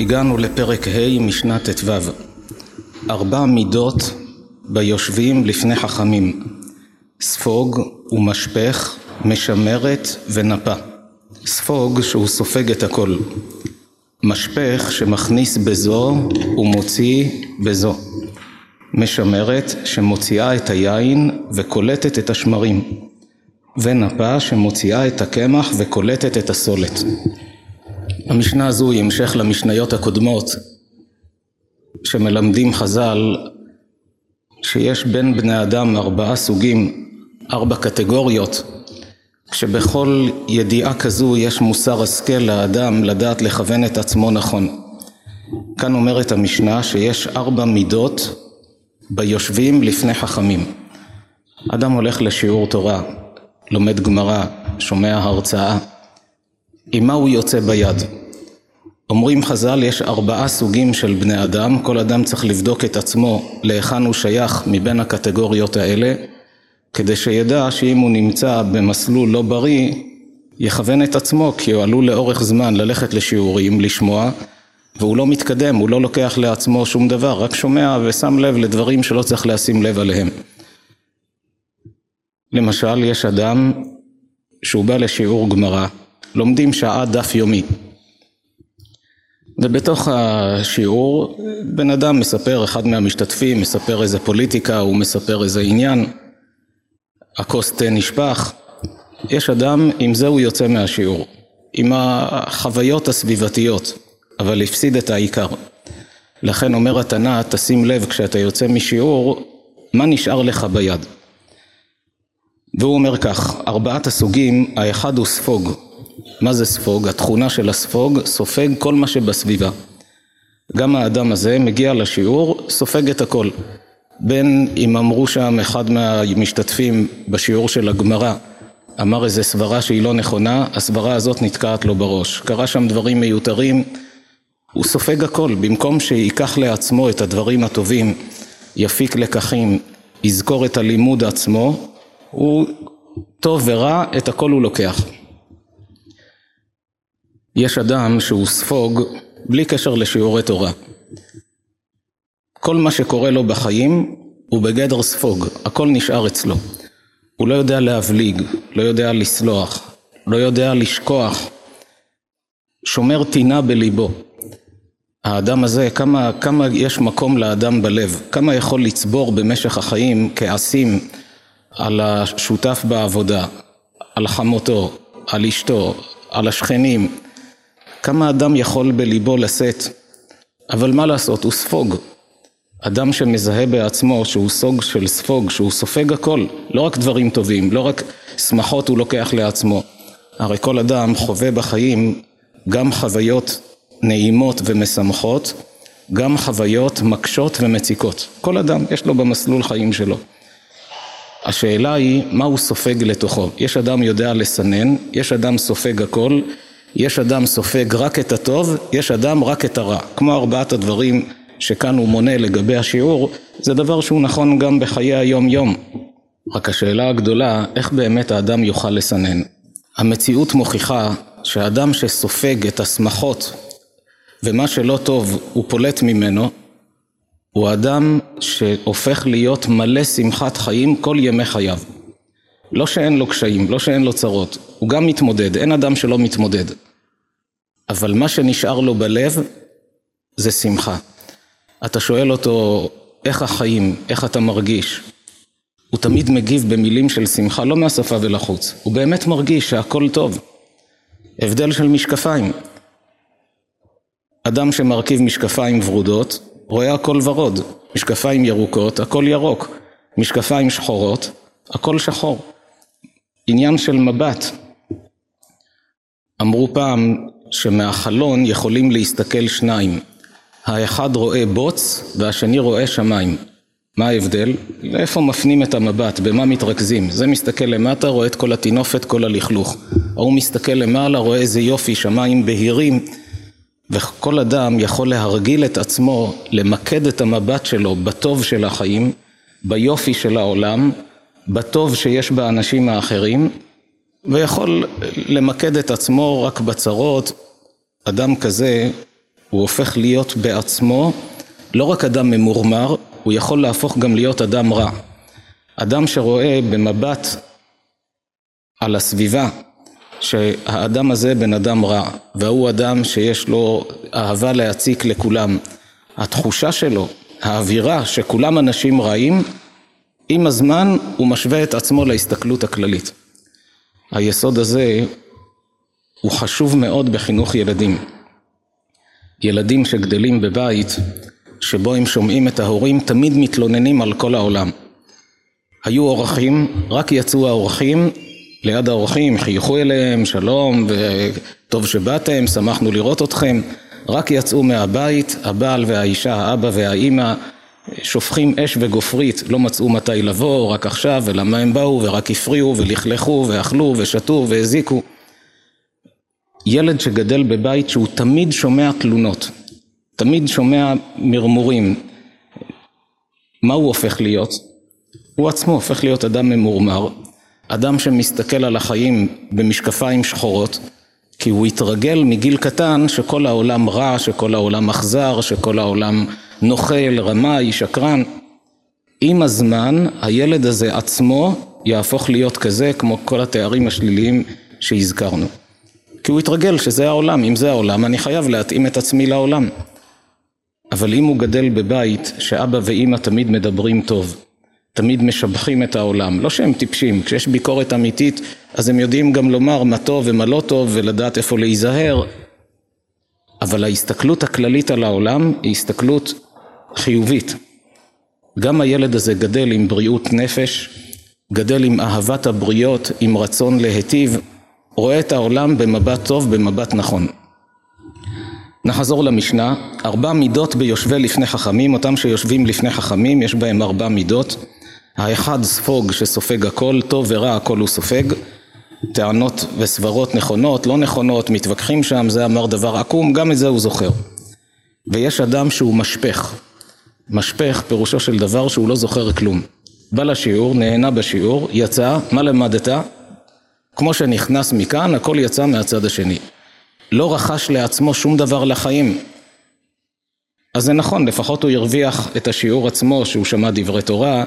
הגענו לפרק ה' משנה ט"ו. ארבע מידות ביושבים לפני חכמים ספוג ומשפך, משמרת ונפה. ספוג שהוא סופג את הכל. משפך שמכניס בזו ומוציא בזו. משמרת שמוציאה את היין וקולטת את השמרים. ונפה שמוציאה את הקמח וקולטת את הסולת המשנה הזו היא המשך למשניות הקודמות שמלמדים חז"ל שיש בין בני אדם ארבעה סוגים, ארבע קטגוריות, כשבכל ידיעה כזו יש מוסר השכל לאדם לדעת לכוון את עצמו נכון. כאן אומרת המשנה שיש ארבע מידות ביושבים לפני חכמים. אדם הולך לשיעור תורה, לומד גמרא, שומע הרצאה, עם מה הוא יוצא ביד? אומרים חז"ל יש ארבעה סוגים של בני אדם, כל אדם צריך לבדוק את עצמו להיכן הוא שייך מבין הקטגוריות האלה, כדי שידע שאם הוא נמצא במסלול לא בריא, יכוון את עצמו, כי הוא עלול לאורך זמן ללכת לשיעורים, לשמוע, והוא לא מתקדם, הוא לא לוקח לעצמו שום דבר, רק שומע ושם לב לדברים שלא צריך לשים לב עליהם. למשל, יש אדם שהוא בא לשיעור גמרא, לומדים שעה דף יומי. ובתוך השיעור בן אדם מספר, אחד מהמשתתפים מספר איזה פוליטיקה, הוא מספר איזה עניין, הכוס תה נשפך, יש אדם, עם זה הוא יוצא מהשיעור, עם החוויות הסביבתיות, אבל הפסיד את העיקר. לכן אומר התנא, תשים לב כשאתה יוצא משיעור, מה נשאר לך ביד? והוא אומר כך, ארבעת הסוגים, האחד הוא ספוג, מה זה ספוג? התכונה של הספוג סופג כל מה שבסביבה. גם האדם הזה מגיע לשיעור, סופג את הכל. בין אם אמרו שם אחד מהמשתתפים בשיעור של הגמרא אמר איזה סברה שהיא לא נכונה, הסברה הזאת נתקעת לו בראש. קרה שם דברים מיותרים, הוא סופג הכל. במקום שייקח לעצמו את הדברים הטובים, יפיק לקחים, יזכור את הלימוד עצמו, הוא טוב ורע, את הכל הוא לוקח. יש אדם שהוא ספוג בלי קשר לשיעורי תורה. כל מה שקורה לו בחיים הוא בגדר ספוג, הכל נשאר אצלו. הוא לא יודע להבליג, לא יודע לסלוח, לא יודע לשכוח, שומר טינה בליבו. האדם הזה, כמה, כמה יש מקום לאדם בלב, כמה יכול לצבור במשך החיים כעסים על השותף בעבודה, על חמותו, על אשתו, על השכנים, כמה אדם יכול בליבו לשאת, אבל מה לעשות, הוא ספוג. אדם שמזהה בעצמו שהוא סוג של ספוג, שהוא סופג הכל, לא רק דברים טובים, לא רק שמחות הוא לוקח לעצמו. הרי כל אדם חווה בחיים גם חוויות נעימות ומשמחות, גם חוויות מקשות ומציקות. כל אדם יש לו במסלול חיים שלו. השאלה היא מה הוא סופג לתוכו. יש אדם יודע לסנן, יש אדם סופג הכל, יש אדם סופג רק את הטוב, יש אדם רק את הרע. כמו ארבעת הדברים שכאן הוא מונה לגבי השיעור, זה דבר שהוא נכון גם בחיי היום יום. רק השאלה הגדולה, איך באמת האדם יוכל לסנן? המציאות מוכיחה שהאדם שסופג את השמחות ומה שלא טוב הוא פולט ממנו, הוא אדם שהופך להיות מלא שמחת חיים כל ימי חייו. לא שאין לו קשיים, לא שאין לו צרות, הוא גם מתמודד, אין אדם שלא מתמודד. אבל מה שנשאר לו בלב זה שמחה. אתה שואל אותו, איך החיים, איך אתה מרגיש? הוא תמיד מגיב במילים של שמחה, לא מהשפה ולחוץ. הוא באמת מרגיש שהכל טוב. הבדל של משקפיים. אדם שמרכיב משקפיים ורודות, רואה הכל ורוד. משקפיים ירוקות, הכל ירוק. משקפיים שחורות, הכל שחור. עניין של מבט. אמרו פעם שמהחלון יכולים להסתכל שניים. האחד רואה בוץ והשני רואה שמיים. מה ההבדל? לאיפה מפנים את המבט? במה מתרכזים? זה מסתכל למטה, רואה את כל הטינופת, כל הלכלוך. ההוא מסתכל למעלה, רואה איזה יופי, שמיים בהירים. וכל אדם יכול להרגיל את עצמו, למקד את המבט שלו בטוב של החיים, ביופי של העולם, בטוב שיש באנשים האחרים, ויכול למקד את עצמו רק בצרות. אדם כזה הוא הופך להיות בעצמו לא רק אדם ממורמר, הוא יכול להפוך גם להיות אדם רע. אדם שרואה במבט על הסביבה שהאדם הזה בן אדם רע, והוא אדם שיש לו אהבה להציק לכולם. התחושה שלו, האווירה שכולם אנשים רעים, עם הזמן הוא משווה את עצמו להסתכלות הכללית. היסוד הזה הוא חשוב מאוד בחינוך ילדים. ילדים שגדלים בבית שבו הם שומעים את ההורים תמיד מתלוננים על כל העולם. היו אורחים, רק יצאו האורחים, ליד האורחים חייכו אליהם, שלום וטוב שבאתם, שמחנו לראות אתכם, רק יצאו מהבית, הבעל והאישה, האבא והאימא, שופכים אש וגופרית, לא מצאו מתי לבוא, רק עכשיו, ולמה הם באו, ורק הפריעו, ולכלכו, ואכלו, ושתו, והזיקו. ילד שגדל בבית שהוא תמיד שומע תלונות, תמיד שומע מרמורים, מה הוא הופך להיות? הוא עצמו הופך להיות אדם ממורמר, אדם שמסתכל על החיים במשקפיים שחורות, כי הוא התרגל מגיל קטן שכל העולם רע, שכל העולם אכזר, שכל העולם נוכל, רמאי, שקרן. עם הזמן הילד הזה עצמו יהפוך להיות כזה כמו כל התארים השליליים שהזכרנו. כי הוא התרגל שזה העולם, אם זה העולם אני חייב להתאים את עצמי לעולם. אבל אם הוא גדל בבית שאבא ואימא תמיד מדברים טוב, תמיד משבחים את העולם, לא שהם טיפשים, כשיש ביקורת אמיתית אז הם יודעים גם לומר מה טוב ומה לא טוב ולדעת איפה להיזהר, אבל ההסתכלות הכללית על העולם היא הסתכלות חיובית. גם הילד הזה גדל עם בריאות נפש, גדל עם אהבת הבריות, עם רצון להיטיב, רואה את העולם במבט טוב, במבט נכון. נחזור למשנה, ארבע מידות ביושבי לפני חכמים, אותם שיושבים לפני חכמים, יש בהם ארבע מידות. האחד ספוג שסופג הכל, טוב ורע הכל הוא סופג. טענות וסברות נכונות, לא נכונות, מתווכחים שם, זה אמר דבר עקום, גם את זה הוא זוכר. ויש אדם שהוא משפך. משפך פירושו של דבר שהוא לא זוכר כלום. בא לשיעור, נהנה בשיעור, יצא, מה למדת? כמו שנכנס מכאן, הכל יצא מהצד השני. לא רכש לעצמו שום דבר לחיים. אז זה נכון, לפחות הוא הרוויח את השיעור עצמו, שהוא שמע דברי תורה,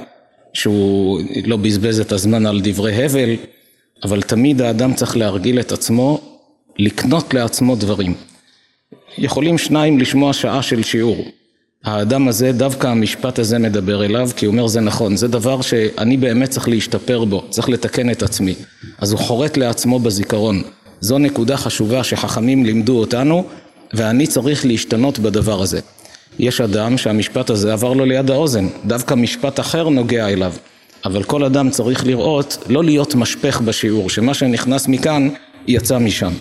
שהוא לא בזבז את הזמן על דברי הבל, אבל תמיד האדם צריך להרגיל את עצמו לקנות לעצמו דברים. יכולים שניים לשמוע שעה של שיעור. האדם הזה, דווקא המשפט הזה מדבר אליו, כי הוא אומר זה נכון, זה דבר שאני באמת צריך להשתפר בו, צריך לתקן את עצמי. אז הוא חורט לעצמו בזיכרון. זו נקודה חשובה שחכמים לימדו אותנו, ואני צריך להשתנות בדבר הזה. יש אדם שהמשפט הזה עבר לו ליד האוזן, דווקא משפט אחר נוגע אליו. אבל כל אדם צריך לראות, לא להיות משפך בשיעור, שמה שנכנס מכאן יצא משם.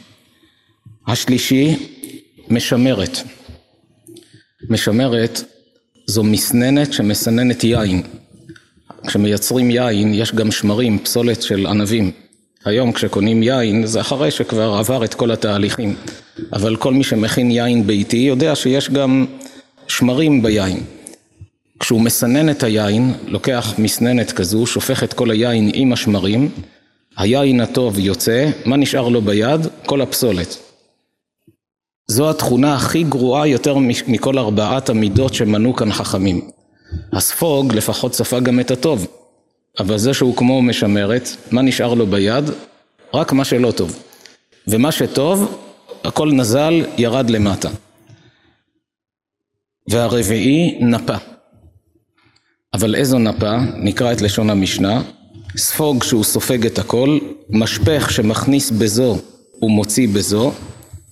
השלישי, משמרת. משמרת זו מסננת שמסננת יין. כשמייצרים יין יש גם שמרים, פסולת של ענבים. היום כשקונים יין זה אחרי שכבר עבר את כל התהליכים. אבל כל מי שמכין יין ביתי יודע שיש גם שמרים ביין. כשהוא מסנן את היין, לוקח מסננת כזו, שופך את כל היין עם השמרים, היין הטוב יוצא, מה נשאר לו ביד? כל הפסולת. זו התכונה הכי גרועה יותר מכל ארבעת המידות שמנו כאן חכמים. הספוג לפחות ספג גם את הטוב, אבל זה שהוא כמו משמרת, מה נשאר לו ביד? רק מה שלא טוב. ומה שטוב, הכל נזל, ירד למטה. והרביעי, נפה. אבל איזו נפה? נקרא את לשון המשנה. ספוג שהוא סופג את הכל, משפך שמכניס בזו ומוציא בזו,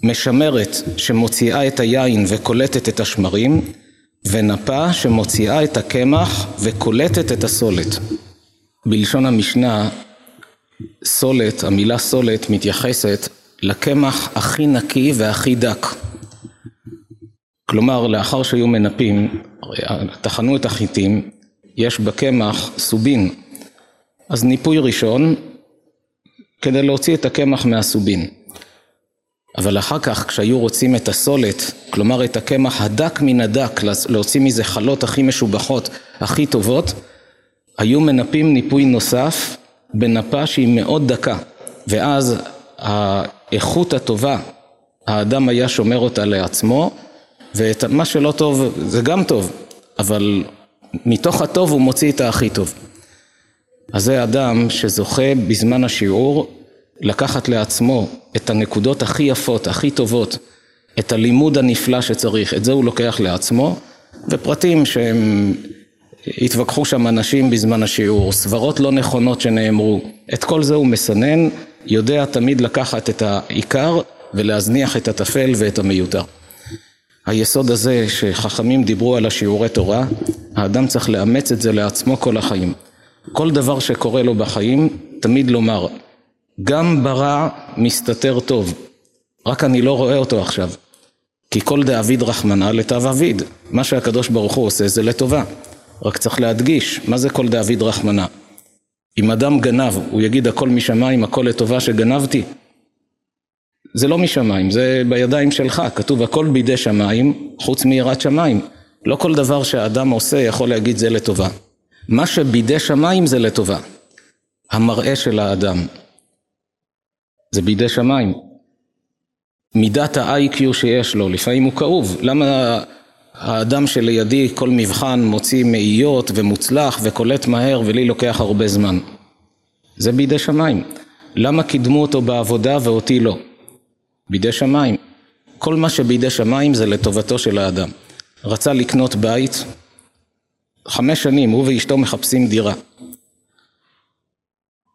משמרת שמוציאה את היין וקולטת את השמרים, ונפה שמוציאה את הקמח וקולטת את הסולת. בלשון המשנה, סולת, המילה סולת מתייחסת לקמח הכי נקי והכי דק. כלומר, לאחר שהיו מנפים, טחנו את החיטים, יש בקמח סובין. אז ניפוי ראשון, כדי להוציא את הקמח מהסובין. אבל אחר כך כשהיו רוצים את הסולת, כלומר את הקמח הדק מן הדק, להוציא מזה חלות הכי משובחות, הכי טובות, היו מנפים ניפוי נוסף בנפה שהיא מאוד דקה, ואז האיכות הטובה, האדם היה שומר אותה לעצמו, ואת מה שלא טוב זה גם טוב, אבל מתוך הטוב הוא מוציא את הכי טוב. אז זה אדם שזוכה בזמן השיעור לקחת לעצמו את הנקודות הכי יפות, הכי טובות, את הלימוד הנפלא שצריך, את זה הוא לוקח לעצמו, ופרטים שהם התווכחו שם אנשים בזמן השיעור, סברות לא נכונות שנאמרו, את כל זה הוא מסנן, יודע תמיד לקחת את העיקר ולהזניח את הטפל ואת המיותר. היסוד הזה שחכמים דיברו על השיעורי תורה, האדם צריך לאמץ את זה לעצמו כל החיים. כל דבר שקורה לו בחיים, תמיד לומר, גם ברע מסתתר טוב, רק אני לא רואה אותו עכשיו. כי כל דאביד רחמנא לתו אביד, מה שהקדוש ברוך הוא עושה זה לטובה. רק צריך להדגיש, מה זה כל דאביד רחמנא? אם אדם גנב, הוא יגיד הכל משמיים, הכל לטובה שגנבתי? זה לא משמיים, זה בידיים שלך, כתוב הכל בידי שמיים, חוץ מיראת שמיים. לא כל דבר שהאדם עושה יכול להגיד זה לטובה. מה שבידי שמיים זה לטובה. המראה של האדם. זה בידי שמיים. מידת ה-IQ שיש לו, לפעמים הוא כאוב. למה האדם שלידי כל מבחן מוציא מאיות ומוצלח וקולט מהר ולי לוקח הרבה זמן? זה בידי שמיים. למה קידמו אותו בעבודה ואותי לא? בידי שמיים. כל מה שבידי שמיים זה לטובתו של האדם. רצה לקנות בית, חמש שנים הוא ואשתו מחפשים דירה.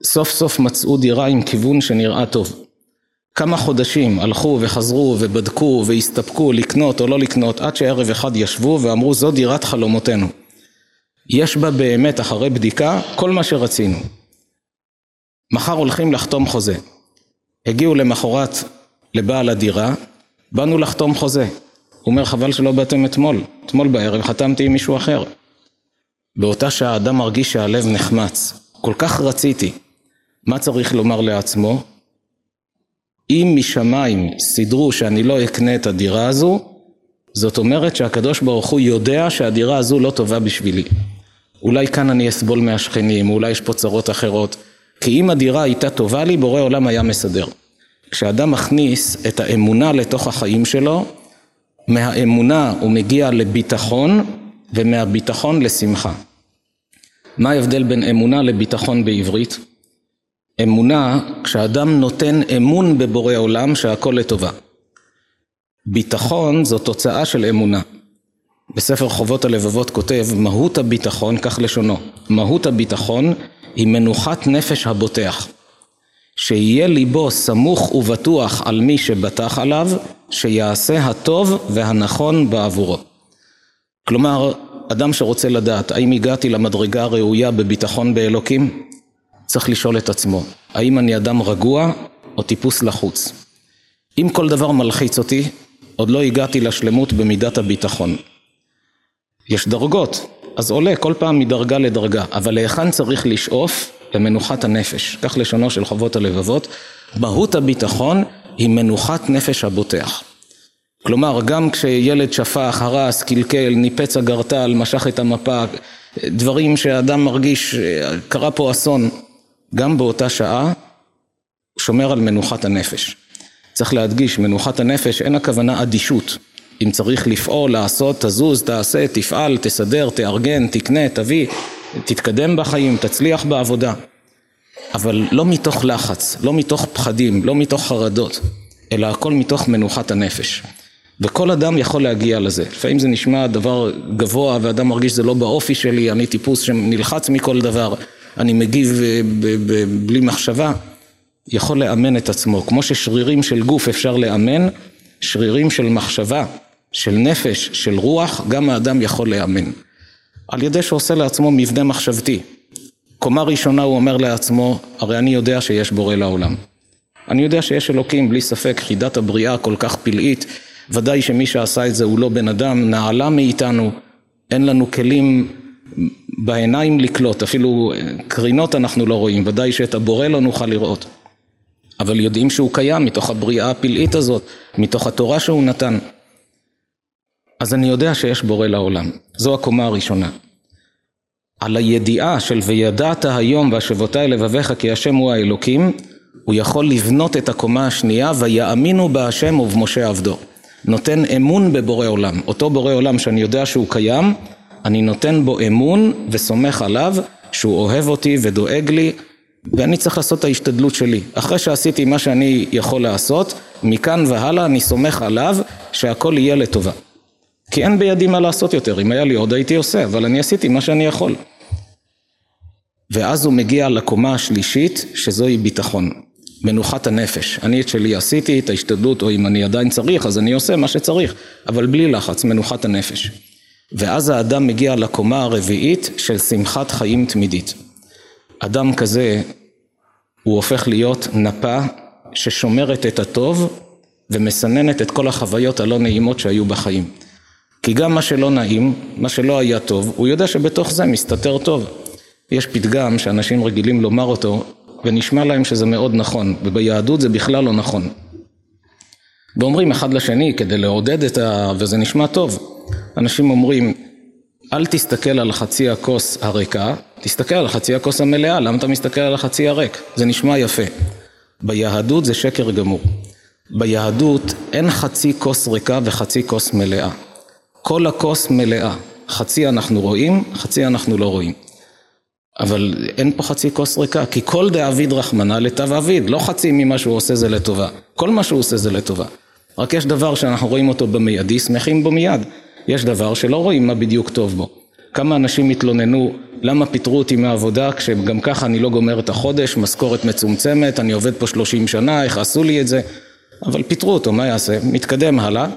סוף סוף מצאו דירה עם כיוון שנראה טוב. כמה חודשים הלכו וחזרו ובדקו והסתפקו לקנות או לא לקנות עד שערב אחד ישבו ואמרו זו דירת חלומותינו. יש בה באמת אחרי בדיקה כל מה שרצינו. מחר הולכים לחתום חוזה. הגיעו למחרת לבעל הדירה, באנו לחתום חוזה. הוא אומר חבל שלא באתם אתמול, אתמול בערב חתמתי עם מישהו אחר. באותה שעה האדם מרגיש שהלב נחמץ, כל כך רציתי. מה צריך לומר לעצמו? אם משמיים סידרו שאני לא אקנה את הדירה הזו, זאת אומרת שהקדוש ברוך הוא יודע שהדירה הזו לא טובה בשבילי. אולי כאן אני אסבול מהשכנים, אולי יש פה צרות אחרות, כי אם הדירה הייתה טובה לי, בורא עולם היה מסדר. כשאדם מכניס את האמונה לתוך החיים שלו, מהאמונה הוא מגיע לביטחון, ומהביטחון לשמחה. מה ההבדל בין אמונה לביטחון בעברית? אמונה, כשאדם נותן אמון בבורא עולם שהכל לטובה. ביטחון זו תוצאה של אמונה. בספר חובות הלבבות כותב, מהות הביטחון, כך לשונו, מהות הביטחון היא מנוחת נפש הבוטח. שיהיה ליבו סמוך ובטוח על מי שבטח עליו, שיעשה הטוב והנכון בעבורו. כלומר, אדם שרוצה לדעת האם הגעתי למדרגה הראויה בביטחון באלוקים, צריך לשאול את עצמו, האם אני אדם רגוע או טיפוס לחוץ? אם כל דבר מלחיץ אותי, עוד לא הגעתי לשלמות במידת הביטחון. יש דרגות, אז עולה כל פעם מדרגה לדרגה, אבל להיכן צריך לשאוף? למנוחת הנפש, כך לשונו של חובות הלבבות, מהות הביטחון היא מנוחת נפש הבוטח. כלומר, גם כשילד שפך, הרס, קלקל, ניפץ אגרטל, משך את המפה, דברים שאדם מרגיש, קרה פה אסון, גם באותה שעה הוא שומר על מנוחת הנפש. צריך להדגיש, מנוחת הנפש אין הכוונה אדישות. אם צריך לפעול, לעשות, תזוז, תעשה, תפעל, תסדר, תארגן, תקנה, תביא, תתקדם בחיים, תצליח בעבודה. אבל לא מתוך לחץ, לא מתוך פחדים, לא מתוך חרדות, אלא הכל מתוך מנוחת הנפש. וכל אדם יכול להגיע לזה. לפעמים זה נשמע דבר גבוה ואדם מרגיש שזה לא באופי שלי, אני טיפוס שנלחץ מכל דבר, אני מגיב אה, בלי מחשבה. יכול לאמן את עצמו. כמו ששרירים של גוף אפשר לאמן, שרירים של מחשבה, של נפש, של רוח, גם האדם יכול לאמן. על ידי שעושה לעצמו מבנה מחשבתי. קומה ראשונה הוא אומר לעצמו, הרי אני יודע שיש בורא לעולם. אני יודע שיש אלוקים, בלי ספק, חידת הבריאה כל כך פלאית, ודאי שמי שעשה את זה הוא לא בן אדם, נעלה מאיתנו, אין לנו כלים בעיניים לקלוט, אפילו קרינות אנחנו לא רואים, ודאי שאת הבורא לא נוכל לראות. אבל יודעים שהוא קיים מתוך הבריאה הפלאית הזאת, מתוך התורה שהוא נתן. אז אני יודע שיש בורא לעולם. זו הקומה הראשונה. על הידיעה של וידעת היום והשבותי לבביך כי השם הוא האלוקים, הוא יכול לבנות את הקומה השנייה ויאמינו בהשם ובמשה עבדו. נותן אמון בבורא עולם. אותו בורא עולם שאני יודע שהוא קיים, אני נותן בו אמון וסומך עליו שהוא אוהב אותי ודואג לי ואני צריך לעשות את ההשתדלות שלי. אחרי שעשיתי מה שאני יכול לעשות, מכאן והלאה אני סומך עליו שהכל יהיה לטובה. כי אין בידי מה לעשות יותר, אם היה לי עוד הייתי עושה, אבל אני עשיתי מה שאני יכול. ואז הוא מגיע לקומה השלישית, שזוהי ביטחון, מנוחת הנפש. אני את שלי עשיתי, את ההשתדלות, או אם אני עדיין צריך, אז אני עושה מה שצריך, אבל בלי לחץ, מנוחת הנפש. ואז האדם מגיע לקומה הרביעית של שמחת חיים תמידית. אדם כזה, הוא הופך להיות נפה ששומרת את הטוב ומסננת את כל החוויות הלא נעימות שהיו בחיים. כי גם מה שלא נעים, מה שלא היה טוב, הוא יודע שבתוך זה מסתתר טוב. יש פתגם שאנשים רגילים לומר אותו, ונשמע להם שזה מאוד נכון, וביהדות זה בכלל לא נכון. ואומרים אחד לשני כדי לעודד את ה... וזה נשמע טוב. אנשים אומרים, אל תסתכל על חצי הכוס הריקה, תסתכל על חצי הכוס המלאה, למה אתה מסתכל על החצי הריק? זה נשמע יפה. ביהדות זה שקר גמור. ביהדות אין חצי כוס ריקה וחצי כוס מלאה. כל הכוס מלאה. חצי אנחנו רואים, חצי אנחנו לא רואים. אבל אין פה חצי כוס ריקה, כי כל דאביד רחמנא לטב אביד, לא חצי ממה שהוא עושה זה לטובה. כל מה שהוא עושה זה לטובה. רק יש דבר שאנחנו רואים אותו במיידי, שמחים בו מיד. יש דבר שלא רואים מה בדיוק טוב בו. כמה אנשים התלוננו למה פיטרו אותי מהעבודה כשגם ככה אני לא גומר את החודש, משכורת מצומצמת, אני עובד פה שלושים שנה, איך עשו לי את זה? אבל פיטרו אותו, מה יעשה? מתקדם הלאה,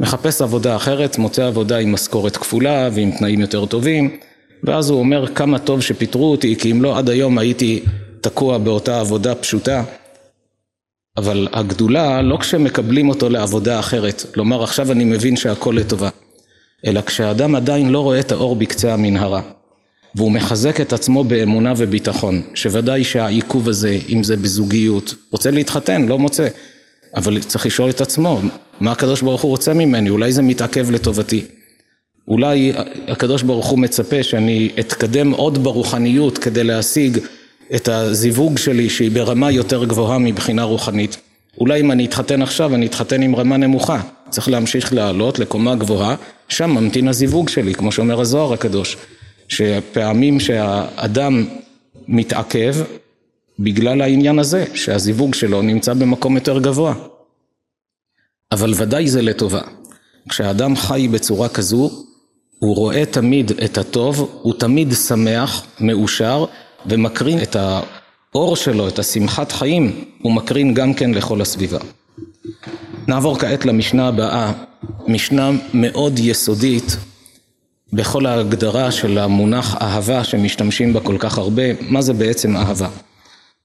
מחפש עבודה אחרת, מוצא עבודה עם משכורת כפולה ועם תנאים יותר טובים, ואז הוא אומר כמה טוב שפיטרו אותי, כי אם לא עד היום הייתי תקוע באותה עבודה פשוטה. אבל הגדולה לא כשמקבלים אותו לעבודה אחרת, כלומר עכשיו אני מבין שהכל לטובה. אלא כשהאדם עדיין לא רואה את האור בקצה המנהרה והוא מחזק את עצמו באמונה וביטחון שוודאי שהעיכוב הזה אם זה בזוגיות רוצה להתחתן לא מוצא אבל צריך לשאול את עצמו מה הקדוש ברוך הוא רוצה ממני? אולי זה מתעכב לטובתי. אולי הקדוש ברוך הוא מצפה שאני אתקדם עוד ברוחניות כדי להשיג את הזיווג שלי שהיא ברמה יותר גבוהה מבחינה רוחנית. אולי אם אני אתחתן עכשיו אני אתחתן עם רמה נמוכה צריך להמשיך לעלות לקומה גבוהה שם ממתין הזיווג שלי, כמו שאומר הזוהר הקדוש, שפעמים שהאדם מתעכב בגלל העניין הזה, שהזיווג שלו נמצא במקום יותר גבוה. אבל ודאי זה לטובה. כשאדם חי בצורה כזו, הוא רואה תמיד את הטוב, הוא תמיד שמח, מאושר, ומקרין את האור שלו, את השמחת חיים, הוא מקרין גם כן לכל הסביבה. נעבור כעת למשנה הבאה, משנה מאוד יסודית בכל ההגדרה של המונח אהבה שמשתמשים בה כל כך הרבה, מה זה בעצם אהבה?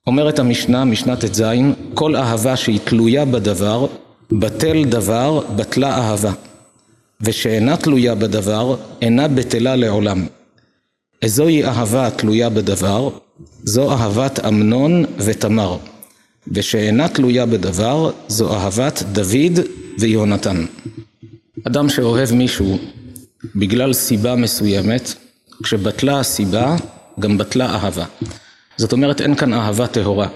אומרת המשנה, משנה ט"ז, כל אהבה שהיא תלויה בדבר, בטל דבר, בטלה אהבה. ושאינה תלויה בדבר, אינה בטלה לעולם. איזוהי אהבה תלויה בדבר? זו אהבת אמנון ותמר. ושאינה תלויה בדבר, זו אהבת דוד ויונתן. אדם שאוהב מישהו בגלל סיבה מסוימת, כשבטלה הסיבה, גם בטלה אהבה. זאת אומרת, אין כאן אהבה טהורה.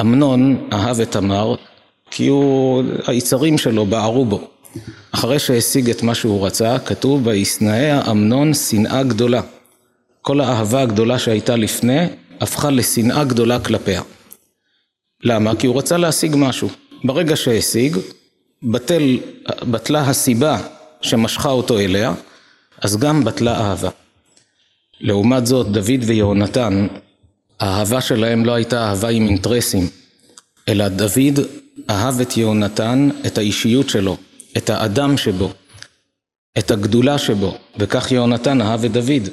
אמנון אהב את תמר כי הוא, היצרים שלו בערו בו. אחרי שהשיג את מה שהוא רצה, כתוב וישנאיה אמנון שנאה גדולה. כל האהבה הגדולה שהייתה לפני, הפכה לשנאה גדולה כלפיה. למה? כי הוא רצה להשיג משהו. ברגע שהשיג, בטל, בטלה הסיבה שמשכה אותו אליה, אז גם בטלה אהבה. לעומת זאת, דוד ויהונתן, האהבה שלהם לא הייתה אהבה עם אינטרסים, אלא דוד אהב את יהונתן, את האישיות שלו, את האדם שבו, את הגדולה שבו, וכך יהונתן אהב את דוד.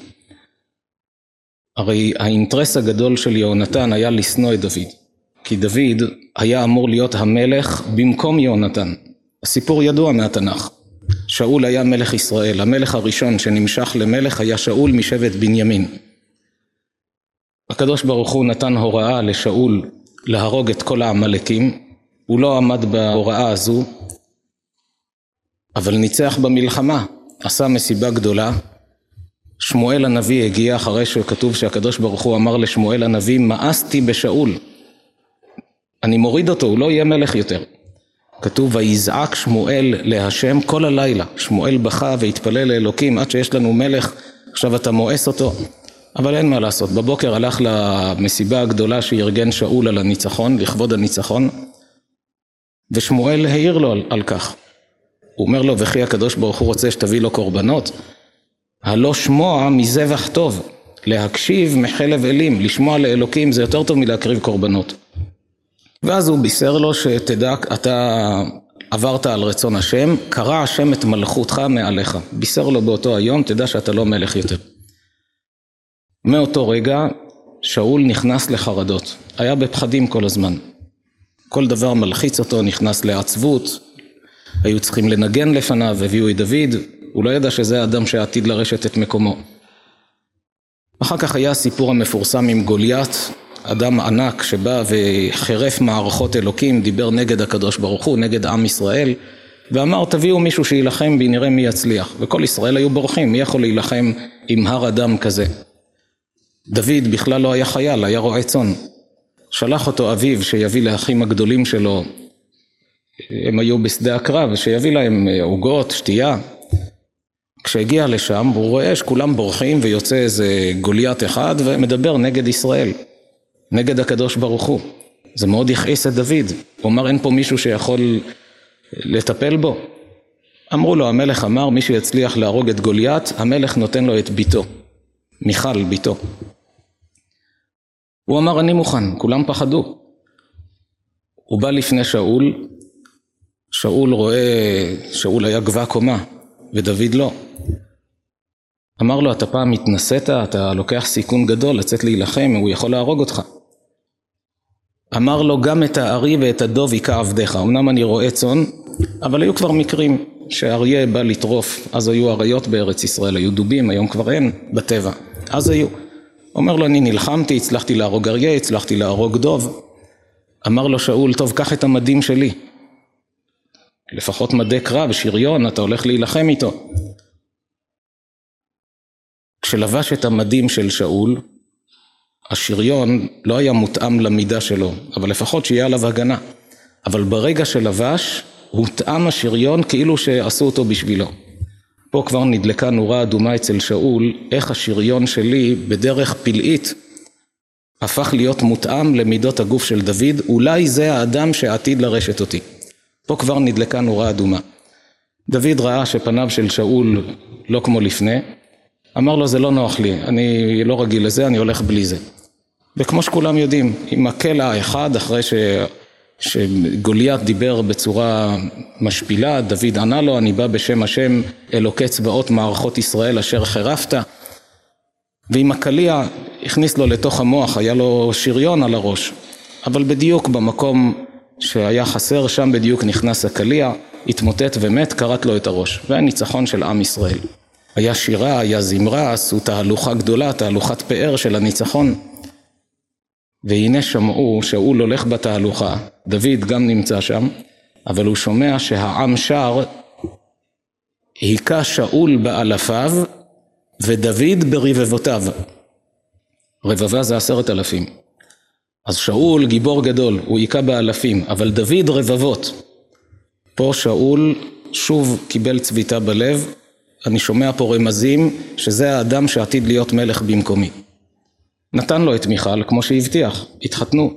הרי האינטרס הגדול של יהונתן היה לשנוא את דוד. כי דוד היה אמור להיות המלך במקום יהונתן. הסיפור ידוע מהתנ"ך. שאול היה מלך ישראל, המלך הראשון שנמשך למלך היה שאול משבט בנימין. הקדוש ברוך הוא נתן הוראה לשאול להרוג את כל העמלקים, הוא לא עמד בהוראה הזו, אבל ניצח במלחמה, עשה מסיבה גדולה. שמואל הנביא הגיע אחרי שכתוב שהקדוש ברוך הוא אמר לשמואל הנביא מאסתי בשאול אני מוריד אותו, הוא לא יהיה מלך יותר. כתוב ויזעק שמואל להשם כל הלילה, שמואל בכה והתפלל לאלוקים עד שיש לנו מלך, עכשיו אתה מואס אותו, אבל אין מה לעשות, בבוקר הלך למסיבה הגדולה שארגן שאול על הניצחון, לכבוד הניצחון, ושמואל העיר לו על, על כך. הוא אומר לו, וכי הקדוש ברוך הוא רוצה שתביא לו קורבנות? הלא שמוע מזבח טוב, להקשיב מחלב אלים, לשמוע לאלוקים זה יותר טוב מלהקריב קורבנות. ואז הוא בישר לו שתדע, אתה עברת על רצון השם, קרא השם את מלכותך מעליך. בישר לו באותו היום, תדע שאתה לא מלך יותר. מאותו רגע שאול נכנס לחרדות, היה בפחדים כל הזמן. כל דבר מלחיץ אותו, נכנס לעצבות, היו צריכים לנגן לפניו, הביאו את דוד, הוא לא ידע שזה האדם שעתיד לרשת את מקומו. אחר כך היה הסיפור המפורסם עם גוליית, אדם ענק שבא וחירף מערכות אלוקים, דיבר נגד הקדוש ברוך הוא, נגד עם ישראל, ואמר תביאו מישהו שיילחם בי נראה מי יצליח. וכל ישראל היו בורחים, מי יכול להילחם עם הר אדם כזה? דוד בכלל לא היה חייל, היה רועה צאן. שלח אותו אביו שיביא לאחים הגדולים שלו, הם היו בשדה הקרב, שיביא להם עוגות, שתייה. כשהגיע לשם הוא רואה שכולם בורחים ויוצא איזה גוליית אחד ומדבר נגד ישראל. נגד הקדוש ברוך הוא. זה מאוד הכעיס את דוד. הוא אמר אין פה מישהו שיכול לטפל בו. אמרו לו המלך אמר מי שיצליח להרוג את גוליית המלך נותן לו את ביתו. מיכל ביתו. הוא אמר אני מוכן, כולם פחדו. הוא בא לפני שאול, שאול רואה, שאול היה גבה קומה ודוד לא. אמר לו אתה פעם התנסית, אתה לוקח סיכון גדול לצאת להילחם, הוא יכול להרוג אותך. אמר לו גם את הארי ואת הדוב היכה עבדיך, אמנם אני רואה צאן, אבל היו כבר מקרים שאריה בא לטרוף, אז היו אריות בארץ ישראל, היו דובים, היום כבר אין בטבע, אז היו. אומר לו אני נלחמתי, הצלחתי להרוג אריה, הצלחתי להרוג דוב. אמר לו שאול, טוב קח את המדים שלי, לפחות מדי קרב, שריון, אתה הולך להילחם איתו. כשלבש את המדים של שאול, השריון לא היה מותאם למידה שלו, אבל לפחות שיהיה עליו הגנה. אבל ברגע שלבש, הותאם השריון כאילו שעשו אותו בשבילו. פה כבר נדלקה נורה אדומה אצל שאול, איך השריון שלי בדרך פלאית הפך להיות מותאם למידות הגוף של דוד, אולי זה האדם שעתיד לרשת אותי. פה כבר נדלקה נורה אדומה. דוד ראה שפניו של שאול לא כמו לפני, אמר לו זה לא נוח לי, אני לא רגיל לזה, אני הולך בלי זה. וכמו שכולם יודעים, עם הקלע האחד אחרי ש... שגוליית דיבר בצורה משפילה, דוד ענה לו, אני בא בשם השם אלוקי צבאות מערכות ישראל אשר חירפת. ועם הקליע הכניס לו לתוך המוח, היה לו שריון על הראש. אבל בדיוק במקום שהיה חסר, שם בדיוק נכנס הקליע, התמוטט ומת, כרת לו את הראש. והניצחון של עם ישראל. היה שירה, היה זמרה, עשו תהלוכה גדולה, תהלוכת פאר של הניצחון. והנה שמעו שאול הולך בתהלוכה, דוד גם נמצא שם, אבל הוא שומע שהעם שר, היכה שאול באלפיו ודוד ברבבותיו. רבבה זה עשרת אלפים. אז שאול גיבור גדול, הוא היכה באלפים, אבל דוד רבבות. פה שאול שוב קיבל צביטה בלב, אני שומע פה רמזים שזה האדם שעתיד להיות מלך במקומי. נתן לו את מיכל כמו שהבטיח, התחתנו.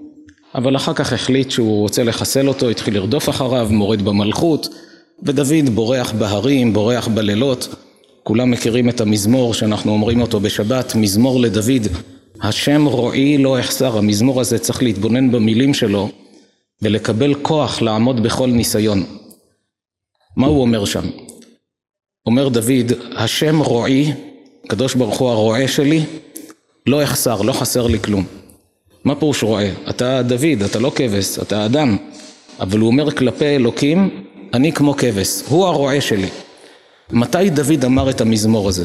אבל אחר כך החליט שהוא רוצה לחסל אותו, התחיל לרדוף אחריו, מורד במלכות, ודוד בורח בהרים, בורח בלילות. כולם מכירים את המזמור שאנחנו אומרים אותו בשבת, מזמור לדוד, השם רועי לא אחסר, המזמור הזה צריך להתבונן במילים שלו ולקבל כוח לעמוד בכל ניסיון. מה הוא אומר שם? אומר דוד, השם רועי, הקדוש ברוך הוא הרועה שלי, לא אחסר, לא חסר לי כלום. מה פירוש רועה? אתה דוד, אתה לא כבש, אתה אדם. אבל הוא אומר כלפי אלוקים, אני כמו כבש, הוא הרועה שלי. מתי דוד אמר את המזמור הזה?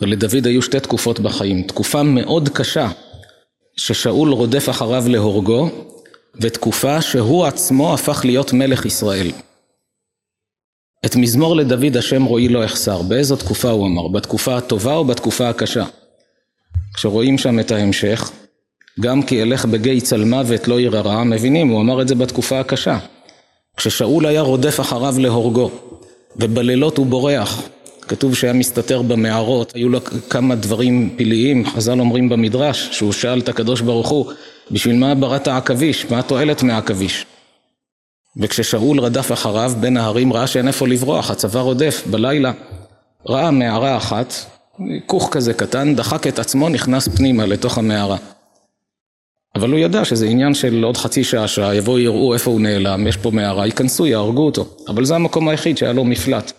ולדוד היו שתי תקופות בחיים. תקופה מאוד קשה, ששאול רודף אחריו להורגו, ותקופה שהוא עצמו הפך להיות מלך ישראל. את מזמור לדוד השם רואי לא אחסר. באיזו תקופה הוא אמר? בתקופה הטובה או בתקופה הקשה? כשרואים שם את ההמשך, גם כי אלך בגיא צלמוות לא ירא רע, מבינים, הוא אמר את זה בתקופה הקשה. כששאול היה רודף אחריו להורגו, ובלילות הוא בורח, כתוב שהיה מסתתר במערות, היו לו כמה דברים פלאיים, חז"ל אומרים במדרש, שהוא שאל את הקדוש ברוך הוא, בשביל מה בראת עכביש? מה התועלת מהעכביש? וכששאול רדף אחריו בין ההרים ראה שאין איפה לברוח, הצבא רודף בלילה, ראה מערה אחת, כוך כזה קטן, דחק את עצמו, נכנס פנימה לתוך המערה. אבל הוא ידע שזה עניין של עוד חצי שעה, שעה, יבואו יראו איפה הוא נעלם, יש פה מערה, ייכנסו, יהרגו אותו. אבל זה המקום היחיד שהיה לו מפלט.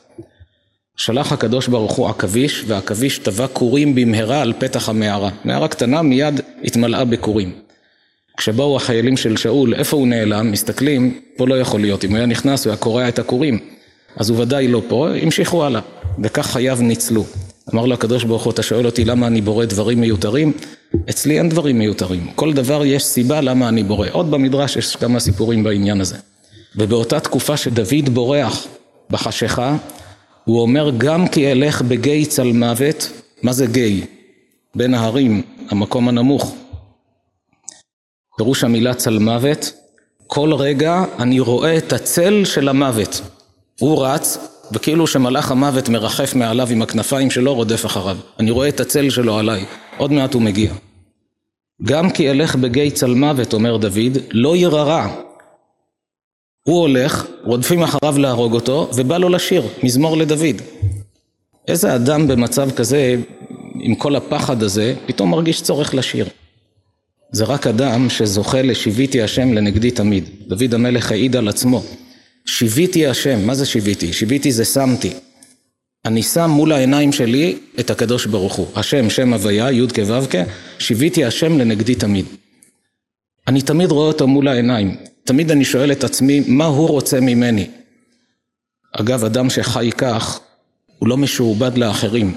שלח הקדוש ברוך הוא עכביש, והעכביש טבע כורים במהרה על פתח המערה. מערה קטנה מיד התמלאה בכורים. כשבאו החיילים של שאול, איפה הוא נעלם? מסתכלים, פה לא יכול להיות. אם הוא היה נכנס, הוא היה קורע את הכורים. אז הוא ודאי לא פה, המשיכו הלאה. וכך חייו ניצלו. אמר לו הקדוש ברוך הוא, אתה שואל אותי למה אני בורא דברים מיותרים? אצלי אין דברים מיותרים. כל דבר יש סיבה למה אני בורא. עוד במדרש יש כמה סיפורים בעניין הזה. ובאותה תקופה שדוד בורח בחשיכה, הוא אומר גם כי אלך בגיא צל מוות, מה זה גיא? בין ההרים, המקום הנמוך. פירוש המילה צל מוות, כל רגע אני רואה את הצל של המוות. הוא רץ, וכאילו שמלאך המוות מרחף מעליו עם הכנפיים שלו, רודף אחריו. אני רואה את הצל שלו עליי, עוד מעט הוא מגיע. גם כי אלך בגיא צל מוות, אומר דוד, לא ירא הוא הולך, רודפים אחריו להרוג אותו, ובא לו לשיר, מזמור לדוד. איזה אדם במצב כזה, עם כל הפחד הזה, פתאום מרגיש צורך לשיר. זה רק אדם שזוכה לשיוויתי השם לנגדי תמיד. דוד המלך העיד על עצמו. שיוויתי השם, מה זה שיוויתי? שיוויתי זה שמתי. אני שם מול העיניים שלי את הקדוש ברוך הוא. השם, שם הוויה, י' כו' כ', שיוויתי השם לנגדי תמיד. אני תמיד רואה אותו מול העיניים. תמיד אני שואל את עצמי, מה הוא רוצה ממני? אגב, אדם שחי כך, הוא לא משועבד לאחרים.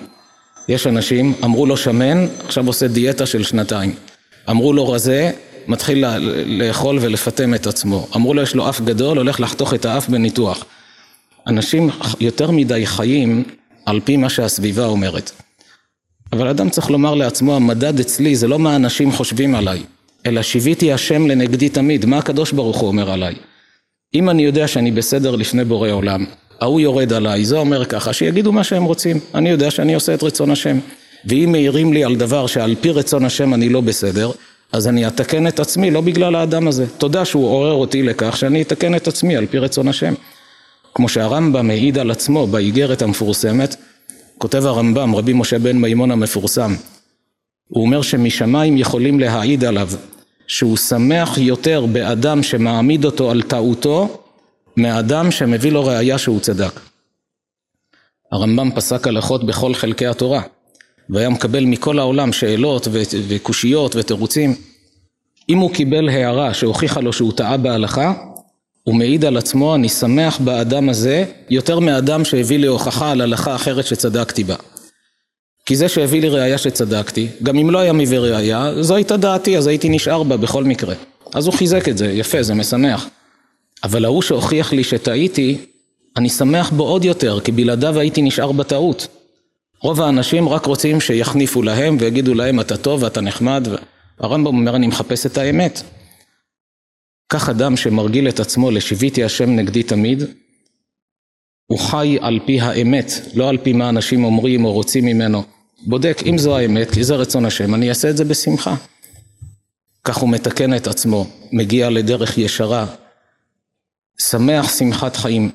יש אנשים, אמרו לו שמן, עכשיו עושה דיאטה של שנתיים. אמרו לו רזה, מתחיל לאכול ולפטם את עצמו. אמרו לו יש לו אף גדול, הולך לחתוך את האף בניתוח. אנשים יותר מדי חיים על פי מה שהסביבה אומרת. אבל אדם צריך לומר לעצמו, המדד אצלי זה לא מה אנשים חושבים עליי. אלא שיוויתי השם לנגדי תמיד, מה הקדוש ברוך הוא אומר עליי? אם אני יודע שאני בסדר לפני בורא עולם, ההוא יורד עליי, זה אומר ככה, שיגידו מה שהם רוצים, אני יודע שאני עושה את רצון השם. ואם מעירים לי על דבר שעל פי רצון השם אני לא בסדר, אז אני אתקן את עצמי לא בגלל האדם הזה. תודה שהוא עורר אותי לכך שאני אתקן את עצמי על פי רצון השם. כמו שהרמב"ם מעיד על עצמו באיגרת המפורסמת, כותב הרמב"ם, רבי משה בן מימון המפורסם, הוא אומר שמשמיים יכולים להעיד עליו שהוא שמח יותר באדם שמעמיד אותו על טעותו מאדם שמביא לו ראייה שהוא צדק. הרמב"ם פסק הלכות בכל חלקי התורה והיה מקבל מכל העולם שאלות וקושיות ותירוצים. אם הוא קיבל הערה שהוכיחה לו שהוא טעה בהלכה, הוא מעיד על עצמו, אני שמח באדם הזה יותר מאדם שהביא לי הוכחה על הלכה אחרת שצדקתי בה. כי זה שהביא לי ראייה שצדקתי, גם אם לא היה מביא ראייה, זו הייתה דעתי, אז הייתי נשאר בה בכל מקרה. אז הוא חיזק את זה, יפה, זה משמח. אבל ההוא שהוכיח לי שטעיתי, אני שמח בו עוד יותר, כי בלעדיו הייתי נשאר בטעות. רוב האנשים רק רוצים שיחניפו להם ויגידו להם אתה טוב ואתה נחמד. הרמב"ם אומר אני מחפש את האמת. כך אדם שמרגיל את עצמו לשיוויתי השם נגדי תמיד, הוא חי על פי האמת, לא על פי מה אנשים אומרים או רוצים ממנו. בודק אם זו האמת, כי זה רצון השם, אני אעשה את זה בשמחה. כך הוא מתקן את עצמו, מגיע לדרך ישרה, שמח שמחת חיים.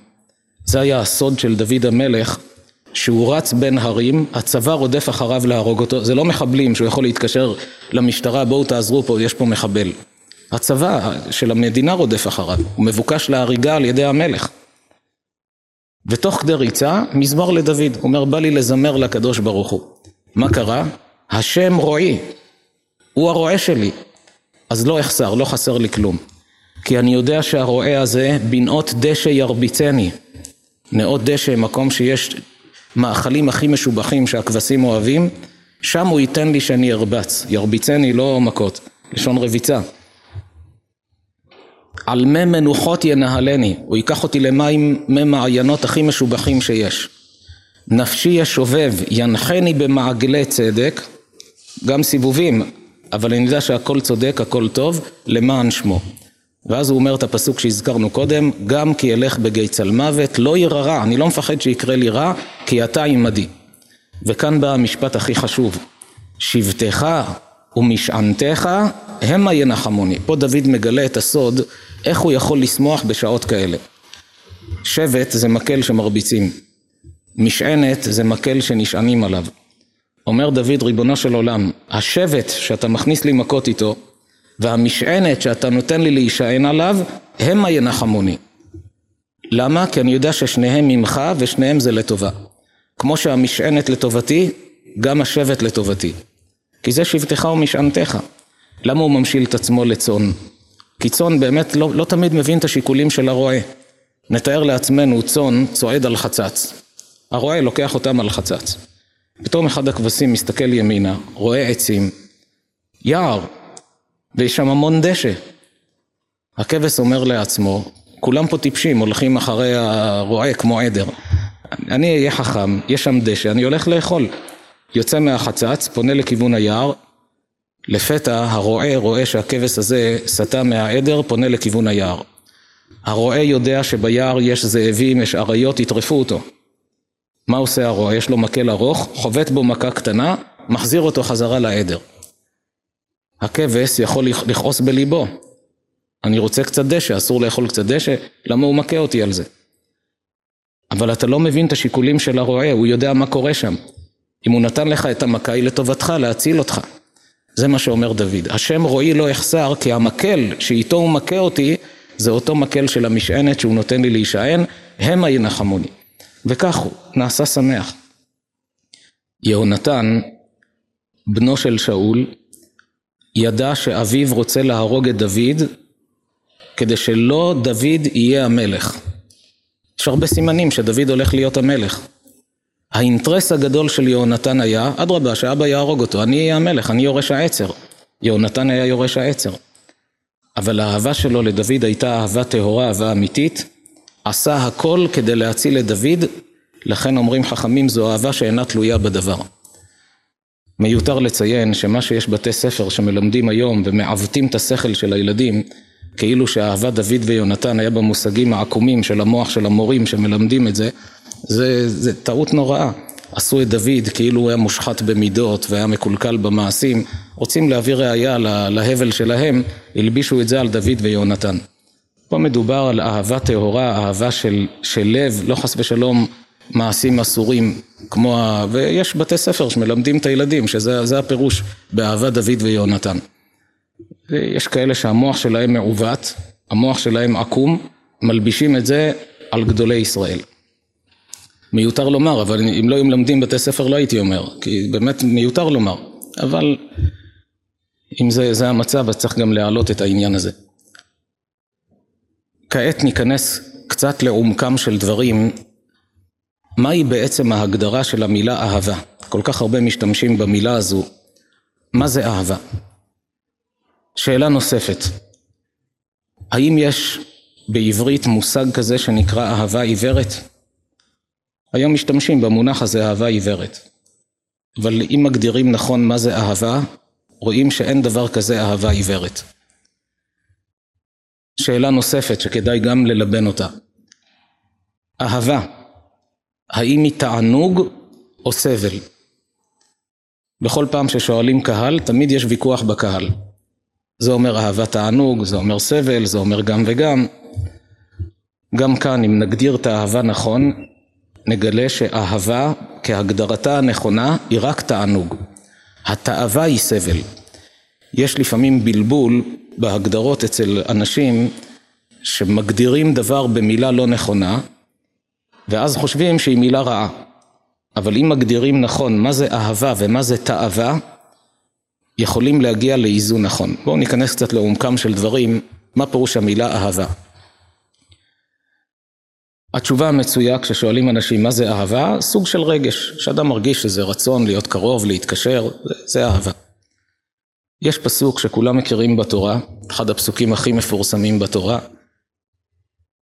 זה היה הסוד של דוד המלך, שהוא רץ בין הרים, הצבא רודף אחריו להרוג אותו, זה לא מחבלים שהוא יכול להתקשר למשטרה, בואו תעזרו פה, יש פה מחבל. הצבא של המדינה רודף אחריו, הוא מבוקש להריגה על ידי המלך. ותוך כדי ריצה, מזמור לדוד, אומר, בא לי לזמר לקדוש ברוך הוא. מה קרה? השם רועי, הוא הרועה שלי, אז לא אחסר, לא חסר לי כלום. כי אני יודע שהרועה הזה, בנאות דשא ירביצני. נאות דשא, מקום שיש מאכלים הכי משובחים שהכבשים אוהבים, שם הוא ייתן לי שאני ארבץ. ירביצני לא מכות, לשון רביצה. על מי מנוחות ינהלני, הוא ייקח אותי למים מי מעיינות הכי משובחים שיש. נפשי ישובב, ינחני במעגלי צדק, גם סיבובים, אבל אני יודע שהכל צודק, הכל טוב, למען שמו. ואז הוא אומר את הפסוק שהזכרנו קודם, גם כי אלך בגיא צל מוות, לא ירא רע, אני לא מפחד שיקרה לי רע, כי אתה עמדי. וכאן בא המשפט הכי חשוב, שבטך ומשענתך המה ינחמוני. פה דוד מגלה את הסוד, איך הוא יכול לשמוח בשעות כאלה. שבט זה מקל שמרביצים, משענת זה מקל שנשענים עליו. אומר דוד ריבונו של עולם, השבט שאתה מכניס לי מכות איתו והמשענת שאתה נותן לי להישען עליו, המה ינחמוני. למה? כי אני יודע ששניהם ממך ושניהם זה לטובה. כמו שהמשענת לטובתי, גם השבט לטובתי. כי זה שבטך ומשענתך. למה הוא ממשיל את עצמו לצאן? כי צאן באמת לא, לא תמיד מבין את השיקולים של הרועה. נתאר לעצמנו צאן צועד על חצץ. הרועה לוקח אותם על חצץ. פתאום אחד הכבשים מסתכל ימינה, רואה עצים, יער, ויש שם המון דשא. הכבש אומר לעצמו, כולם פה טיפשים, הולכים אחרי הרועה כמו עדר. אני אהיה חכם, יש שם דשא, אני הולך לאכול. יוצא מהחצץ, פונה לכיוון היער, לפתע הרועה רואה שהכבש הזה סטה מהעדר, פונה לכיוון היער. הרועה יודע שביער יש זאבים, יש אריות, יטרפו אותו. מה עושה הרועה? יש לו מקל ארוך, חובט בו מכה קטנה, מחזיר אותו חזרה לעדר. הכבש יכול לכעוס בליבו. אני רוצה קצת דשא, אסור לאכול קצת דשא, למה הוא מכה אותי על זה? אבל אתה לא מבין את השיקולים של הרועה, הוא יודע מה קורה שם. אם הוא נתן לך את המכה היא לטובתך, להציל אותך. זה מה שאומר דוד. השם רועי לא יחסר, כי המקל שאיתו הוא מכה אותי, זה אותו מקל של המשענת שהוא נותן לי להישען, המה ינחמוני. וכך הוא, נעשה שמח. יהונתן, בנו של שאול, ידע שאביו רוצה להרוג את דוד, כדי שלא דוד יהיה המלך. יש הרבה סימנים שדוד הולך להיות המלך. האינטרס הגדול של יהונתן היה, אדרבה, שאבא יהרוג אותו, אני אהיה המלך, אני יורש העצר. יהונתן היה יורש העצר. אבל האהבה שלו לדוד הייתה אהבה טהורה, אהבה אמיתית. עשה הכל כדי להציל את דוד, לכן אומרים חכמים זו אהבה שאינה תלויה בדבר. מיותר לציין שמה שיש בתי ספר שמלמדים היום ומעוותים את השכל של הילדים כאילו שאהבת דוד ויונתן היה במושגים העקומים של המוח של המורים שמלמדים את זה, זה, זה טעות נוראה. עשו את דוד כאילו הוא היה מושחת במידות והיה מקולקל במעשים, רוצים להביא ראייה להבל שלהם, הלבישו את זה על דוד ויונתן. פה מדובר על אהבה טהורה, אהבה של, של לב, לא חס ושלום מעשים אסורים, כמו ה... ויש בתי ספר שמלמדים את הילדים, שזה הפירוש באהבת דוד ויונתן. יש כאלה שהמוח שלהם מעוות, המוח שלהם עקום, מלבישים את זה על גדולי ישראל. מיותר לומר, אבל אם לא היו מלמדים בתי ספר לא הייתי אומר, כי באמת מיותר לומר, אבל אם זה, זה המצב אז צריך גם להעלות את העניין הזה. כעת ניכנס קצת לעומקם של דברים, מהי בעצם ההגדרה של המילה אהבה? כל כך הרבה משתמשים במילה הזו, מה זה אהבה? שאלה נוספת, האם יש בעברית מושג כזה שנקרא אהבה עיוורת? היום משתמשים במונח הזה אהבה עיוורת. אבל אם מגדירים נכון מה זה אהבה, רואים שאין דבר כזה אהבה עיוורת. שאלה נוספת שכדאי גם ללבן אותה. אהבה, האם היא תענוג או סבל? בכל פעם ששואלים קהל, תמיד יש ויכוח בקהל. זה אומר אהבת תענוג, זה אומר סבל, זה אומר גם וגם. גם כאן, אם נגדיר את האהבה נכון, נגלה שאהבה כהגדרתה הנכונה היא רק תענוג. התאווה היא סבל. יש לפעמים בלבול בהגדרות אצל אנשים שמגדירים דבר במילה לא נכונה ואז חושבים שהיא מילה רעה. אבל אם מגדירים נכון מה זה אהבה ומה זה תאווה, יכולים להגיע לאיזון נכון. בואו ניכנס קצת לעומקם של דברים, מה פירוש המילה אהבה. התשובה המצויה כששואלים אנשים מה זה אהבה, סוג של רגש, שאדם מרגיש שזה רצון להיות קרוב, להתקשר, זה, זה אהבה. יש פסוק שכולם מכירים בתורה, אחד הפסוקים הכי מפורסמים בתורה,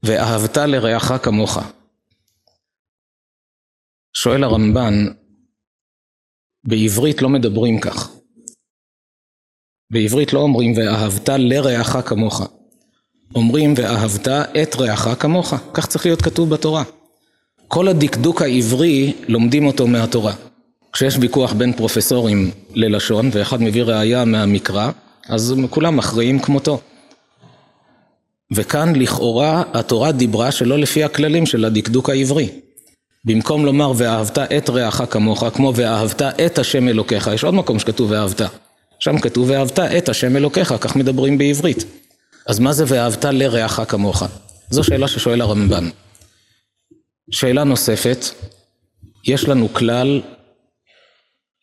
ואהבת לרעך כמוך. שואל הרמב"ן, בעברית לא מדברים כך. בעברית לא אומרים ואהבת לרעך כמוך. אומרים ואהבת את רעך כמוך, כך צריך להיות כתוב בתורה. כל הדקדוק העברי לומדים אותו מהתורה. כשיש ויכוח בין פרופסורים ללשון ואחד מביא ראייה מהמקרא, אז כולם מכריעים כמותו. וכאן לכאורה התורה דיברה שלא לפי הכללים של הדקדוק העברי. במקום לומר ואהבת את רעך כמוך, כמו ואהבת את השם אלוקיך, יש עוד מקום שכתוב ואהבת. שם כתוב ואהבת את השם אלוקיך, כך מדברים בעברית. אז מה זה ואהבת לרעך כמוך? זו שאלה ששואל הרמב"ן. שאלה נוספת, יש לנו כלל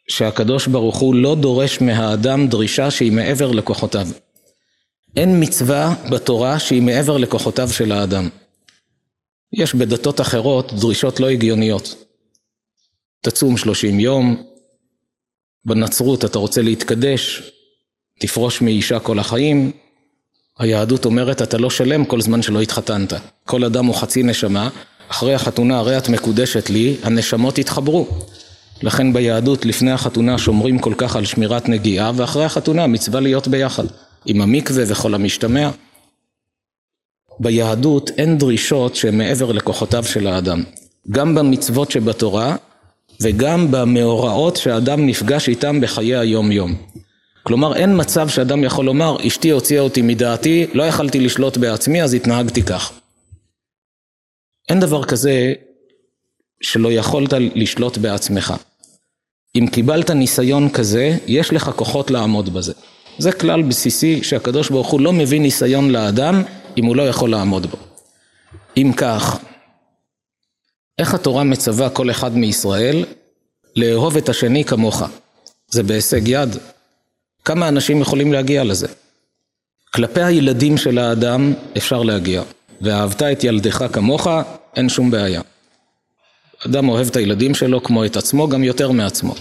שהקדוש ברוך הוא לא דורש מהאדם דרישה שהיא מעבר לכוחותיו. אין מצווה בתורה שהיא מעבר לכוחותיו של האדם. יש בדתות אחרות דרישות לא הגיוניות. תצום שלושים יום, בנצרות אתה רוצה להתקדש, תפרוש מאישה כל החיים. היהדות אומרת אתה לא שלם כל זמן שלא התחתנת. כל אדם הוא חצי נשמה, אחרי החתונה הרי את מקודשת לי, הנשמות יתחברו. לכן ביהדות לפני החתונה שומרים כל כך על שמירת נגיעה, ואחרי החתונה מצווה להיות ביחד, עם המקווה וכל המשתמע. ביהדות אין דרישות שהן מעבר לכוחותיו של האדם. גם במצוות שבתורה וגם במאורעות שאדם נפגש איתם בחיי היום יום. כלומר אין מצב שאדם יכול לומר אשתי הוציאה אותי מדעתי, לא יכלתי לשלוט בעצמי אז התנהגתי כך. אין דבר כזה שלא יכולת לשלוט בעצמך. אם קיבלת ניסיון כזה, יש לך כוחות לעמוד בזה. זה כלל בסיסי שהקדוש ברוך הוא לא מביא ניסיון לאדם אם הוא לא יכול לעמוד בו. אם כך, איך התורה מצווה כל אחד מישראל לאהוב את השני כמוך? זה בהישג יד. כמה אנשים יכולים להגיע לזה? כלפי הילדים של האדם אפשר להגיע. ואהבת את ילדך כמוך, אין שום בעיה. אדם אוהב את הילדים שלו כמו את עצמו, גם יותר מעצמו.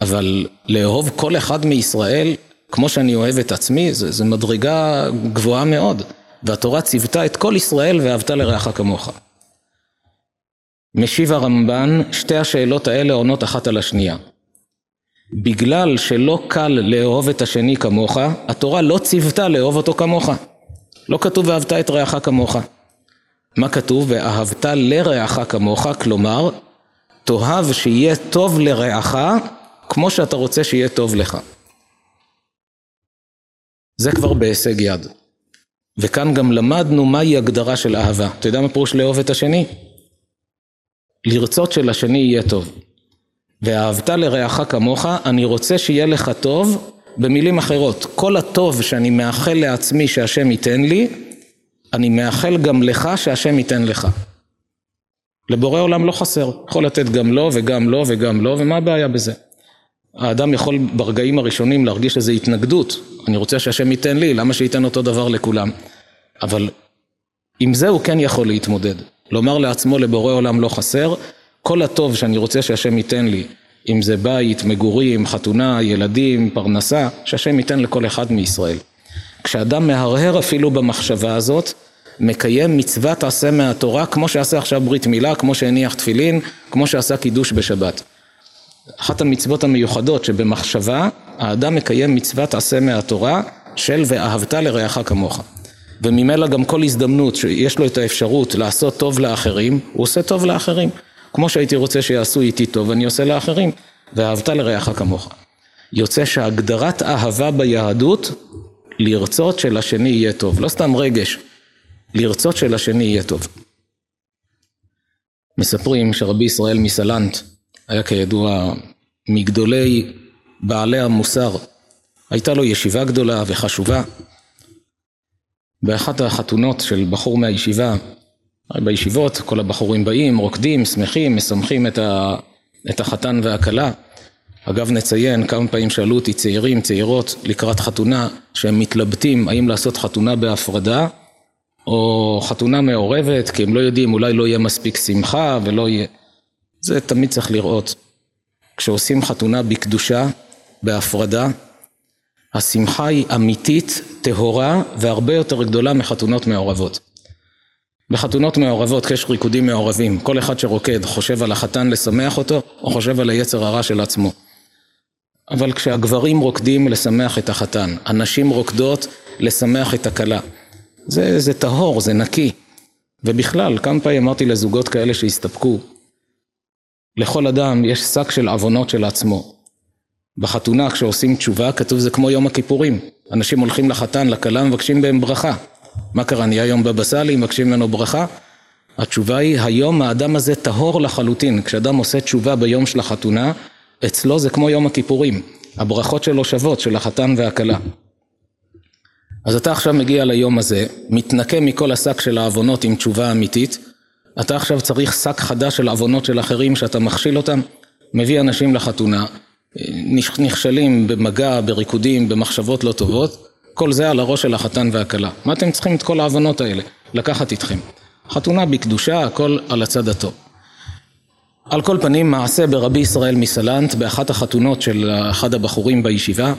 אבל לאהוב כל אחד מישראל, כמו שאני אוהב את עצמי, זו מדרגה גבוהה מאוד. והתורה ציוותה את כל ישראל ואהבת לרעך כמוך. משיב הרמב"ן, שתי השאלות האלה עונות אחת על השנייה. בגלל שלא קל לאהוב את השני כמוך, התורה לא ציוותה לאהוב אותו כמוך. לא כתוב ואהבת את רעך כמוך. מה כתוב? ואהבת לרעך כמוך, כלומר, תאהב שיהיה טוב לרעך כמו שאתה רוצה שיהיה טוב לך. זה כבר בהישג יד. וכאן גם למדנו מהי הגדרה של אהבה. אתה יודע מה פירוש לאהוב את השני? לרצות שלשני יהיה טוב. ואהבת לרעך כמוך, אני רוצה שיהיה לך טוב, במילים אחרות, כל הטוב שאני מאחל לעצמי שהשם ייתן לי, אני מאחל גם לך שהשם ייתן לך. לבורא עולם לא חסר, יכול לתת גם לו וגם לו וגם לו, ומה הבעיה בזה? האדם יכול ברגעים הראשונים להרגיש איזו התנגדות, אני רוצה שהשם ייתן לי, למה שייתן אותו דבר לכולם? אבל עם זה הוא כן יכול להתמודד, לומר לעצמו לבורא עולם לא חסר, כל הטוב שאני רוצה שהשם ייתן לי, אם זה בית, מגורים, חתונה, ילדים, פרנסה, שהשם ייתן לכל אחד מישראל. כשאדם מהרהר אפילו במחשבה הזאת, מקיים מצוות עשה מהתורה, כמו שעשה עכשיו ברית מילה, כמו שהניח תפילין, כמו שעשה קידוש בשבת. אחת המצוות המיוחדות שבמחשבה האדם מקיים מצוות עשה מהתורה של ואהבת לרעך כמוך. וממילא גם כל הזדמנות שיש לו את האפשרות לעשות טוב לאחרים, הוא עושה טוב לאחרים. כמו שהייתי רוצה שיעשו איתי טוב, אני עושה לאחרים. ואהבת לרעך כמוך. יוצא שהגדרת אהבה ביהדות, לרצות שלשני יהיה טוב. לא סתם רגש, לרצות שלשני יהיה טוב. מספרים שרבי ישראל מסלנט היה כידוע מגדולי בעלי המוסר. הייתה לו ישיבה גדולה וחשובה. באחת החתונות של בחור מהישיבה, בישיבות כל הבחורים באים, רוקדים, שמחים, משמחים את, ה, את החתן והכלה. אגב נציין כמה פעמים שאלו אותי צעירים, צעירות לקראת חתונה שהם מתלבטים האם לעשות חתונה בהפרדה או חתונה מעורבת כי הם לא יודעים אולי לא יהיה מספיק שמחה ולא יהיה זה תמיד צריך לראות. כשעושים חתונה בקדושה, בהפרדה השמחה היא אמיתית, טהורה והרבה יותר גדולה מחתונות מעורבות. בחתונות מעורבות יש ריקודים מעורבים. כל אחד שרוקד חושב על החתן לשמח אותו או חושב על היצר הרע של עצמו. אבל כשהגברים רוקדים לשמח את החתן, הנשים רוקדות לשמח את הכלה. זה, זה טהור, זה נקי. ובכלל, כמה פעמים אמרתי לזוגות כאלה שהסתפקו, לכל אדם יש שק של עוונות של עצמו. בחתונה כשעושים תשובה כתוב זה כמו יום הכיפורים. אנשים הולכים לחתן, לכלה, מבקשים בהם ברכה. מה קרה, נהיה יום בבא סאלי, מבקשים ממנו ברכה? התשובה היא, היום האדם הזה טהור לחלוטין. כשאדם עושה תשובה ביום של החתונה, אצלו זה כמו יום הכיפורים. הברכות שלו שוות, של החתן והכלה. אז אתה עכשיו מגיע ליום הזה, מתנקה מכל השק של העוונות עם תשובה אמיתית, אתה עכשיו צריך שק חדש של עוונות של אחרים שאתה מכשיל אותם, מביא אנשים לחתונה, נכשלים במגע, בריקודים, במחשבות לא טובות, כל זה על הראש של החתן והכלה. מה אתם צריכים את כל העוונות האלה? לקחת איתכם. חתונה בקדושה, הכל על הצד הטוב. על כל פנים, מעשה ברבי ישראל מסלנט, באחת החתונות של אחד הבחורים בישיבה,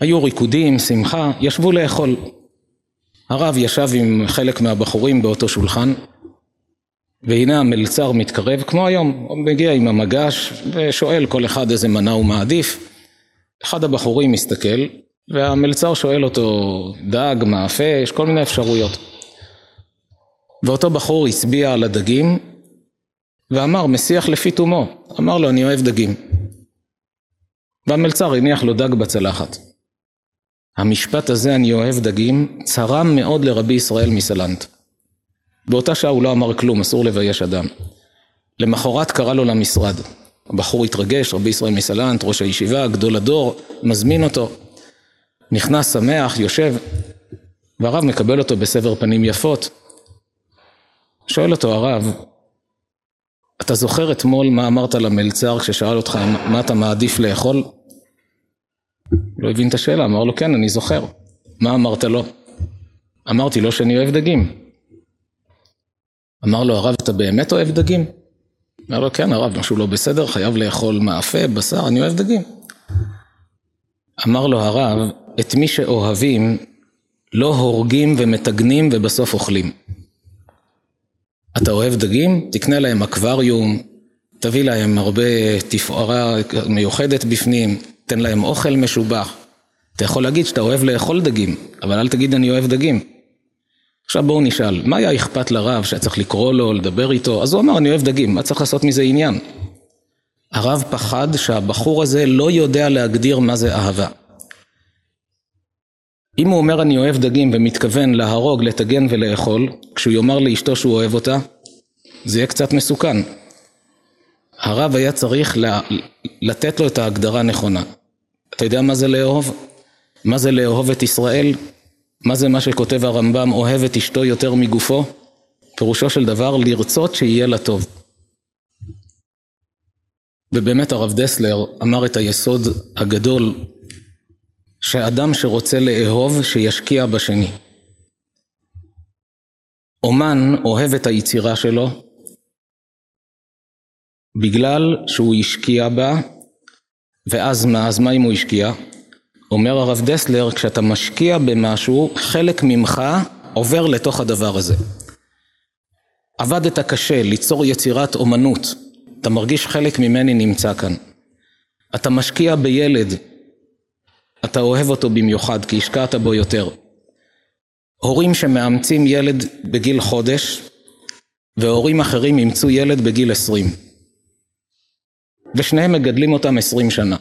היו ריקודים, שמחה, ישבו לאכול. הרב ישב עם חלק מהבחורים באותו שולחן, והנה המלצר מתקרב, כמו היום, הוא מגיע עם המגש ושואל כל אחד איזה מנה הוא מעדיף. אחד הבחורים מסתכל, והמלצר שואל אותו דג, מאפה, יש כל מיני אפשרויות. ואותו בחור הצביע על הדגים ואמר, מסיח לפי תומו, אמר לו, אני אוהב דגים. והמלצר הניח לו דג בצלחת. המשפט הזה, אני אוהב דגים, צרם מאוד לרבי ישראל מסלנט. באותה שעה הוא לא אמר כלום, אסור לבייש אדם. למחרת קרא לו למשרד. הבחור התרגש, רבי ישראל מסלנט, ראש הישיבה, גדול הדור, מזמין אותו. נכנס שמח, יושב, והרב מקבל אותו בסבר פנים יפות. שואל אותו הרב, אתה זוכר אתמול מה אמרת למלצר כששאל אותך מה אתה מעדיף לאכול? לא הבין את השאלה, אמר לו כן, אני זוכר. מה אמרת לו? אמרתי לו שאני אוהב דגים. אמר לו הרב, אתה באמת אוהב דגים? אמר לו, כן הרב, משהו לא בסדר, חייב לאכול מאפה, בשר, אני אוהב דגים. אמר לו הרב, את מי שאוהבים לא הורגים ומטגנים ובסוף אוכלים. אתה אוהב דגים? תקנה להם אקווריום, תביא להם הרבה תפארה מיוחדת בפנים, תן להם אוכל משובח. אתה יכול להגיד שאתה אוהב לאכול דגים, אבל אל תגיד אני אוהב דגים. עכשיו בואו נשאל, מה היה אכפת לרב שהיה צריך לקרוא לו, לדבר איתו? אז הוא אמר, אני אוהב דגים, מה צריך לעשות מזה עניין? הרב פחד שהבחור הזה לא יודע להגדיר מה זה אהבה. אם הוא אומר אני אוהב דגים ומתכוון להרוג, לטגן ולאכול, כשהוא יאמר לאשתו שהוא אוהב אותה, זה יהיה קצת מסוכן. הרב היה צריך לתת לו את ההגדרה הנכונה. אתה יודע מה זה לאהוב? מה זה לאהוב את ישראל? מה זה מה שכותב הרמב"ם, אוהב את אשתו יותר מגופו? פירושו של דבר, לרצות שיהיה לה טוב. ובאמת הרב דסלר אמר את היסוד הגדול שאדם שרוצה לאהוב, שישקיע בשני. אומן אוהב את היצירה שלו בגלל שהוא השקיע בה, ואז מה? אז מה אם הוא השקיע? אומר הרב דסלר, כשאתה משקיע במשהו, חלק ממך עובר לתוך הדבר הזה. עבדת קשה ליצור יצירת אומנות, אתה מרגיש חלק ממני נמצא כאן. אתה משקיע בילד, אתה אוהב אותו במיוחד כי השקעת בו יותר. הורים שמאמצים ילד בגיל חודש, והורים אחרים אימצו ילד בגיל עשרים. ושניהם מגדלים אותם עשרים שנה.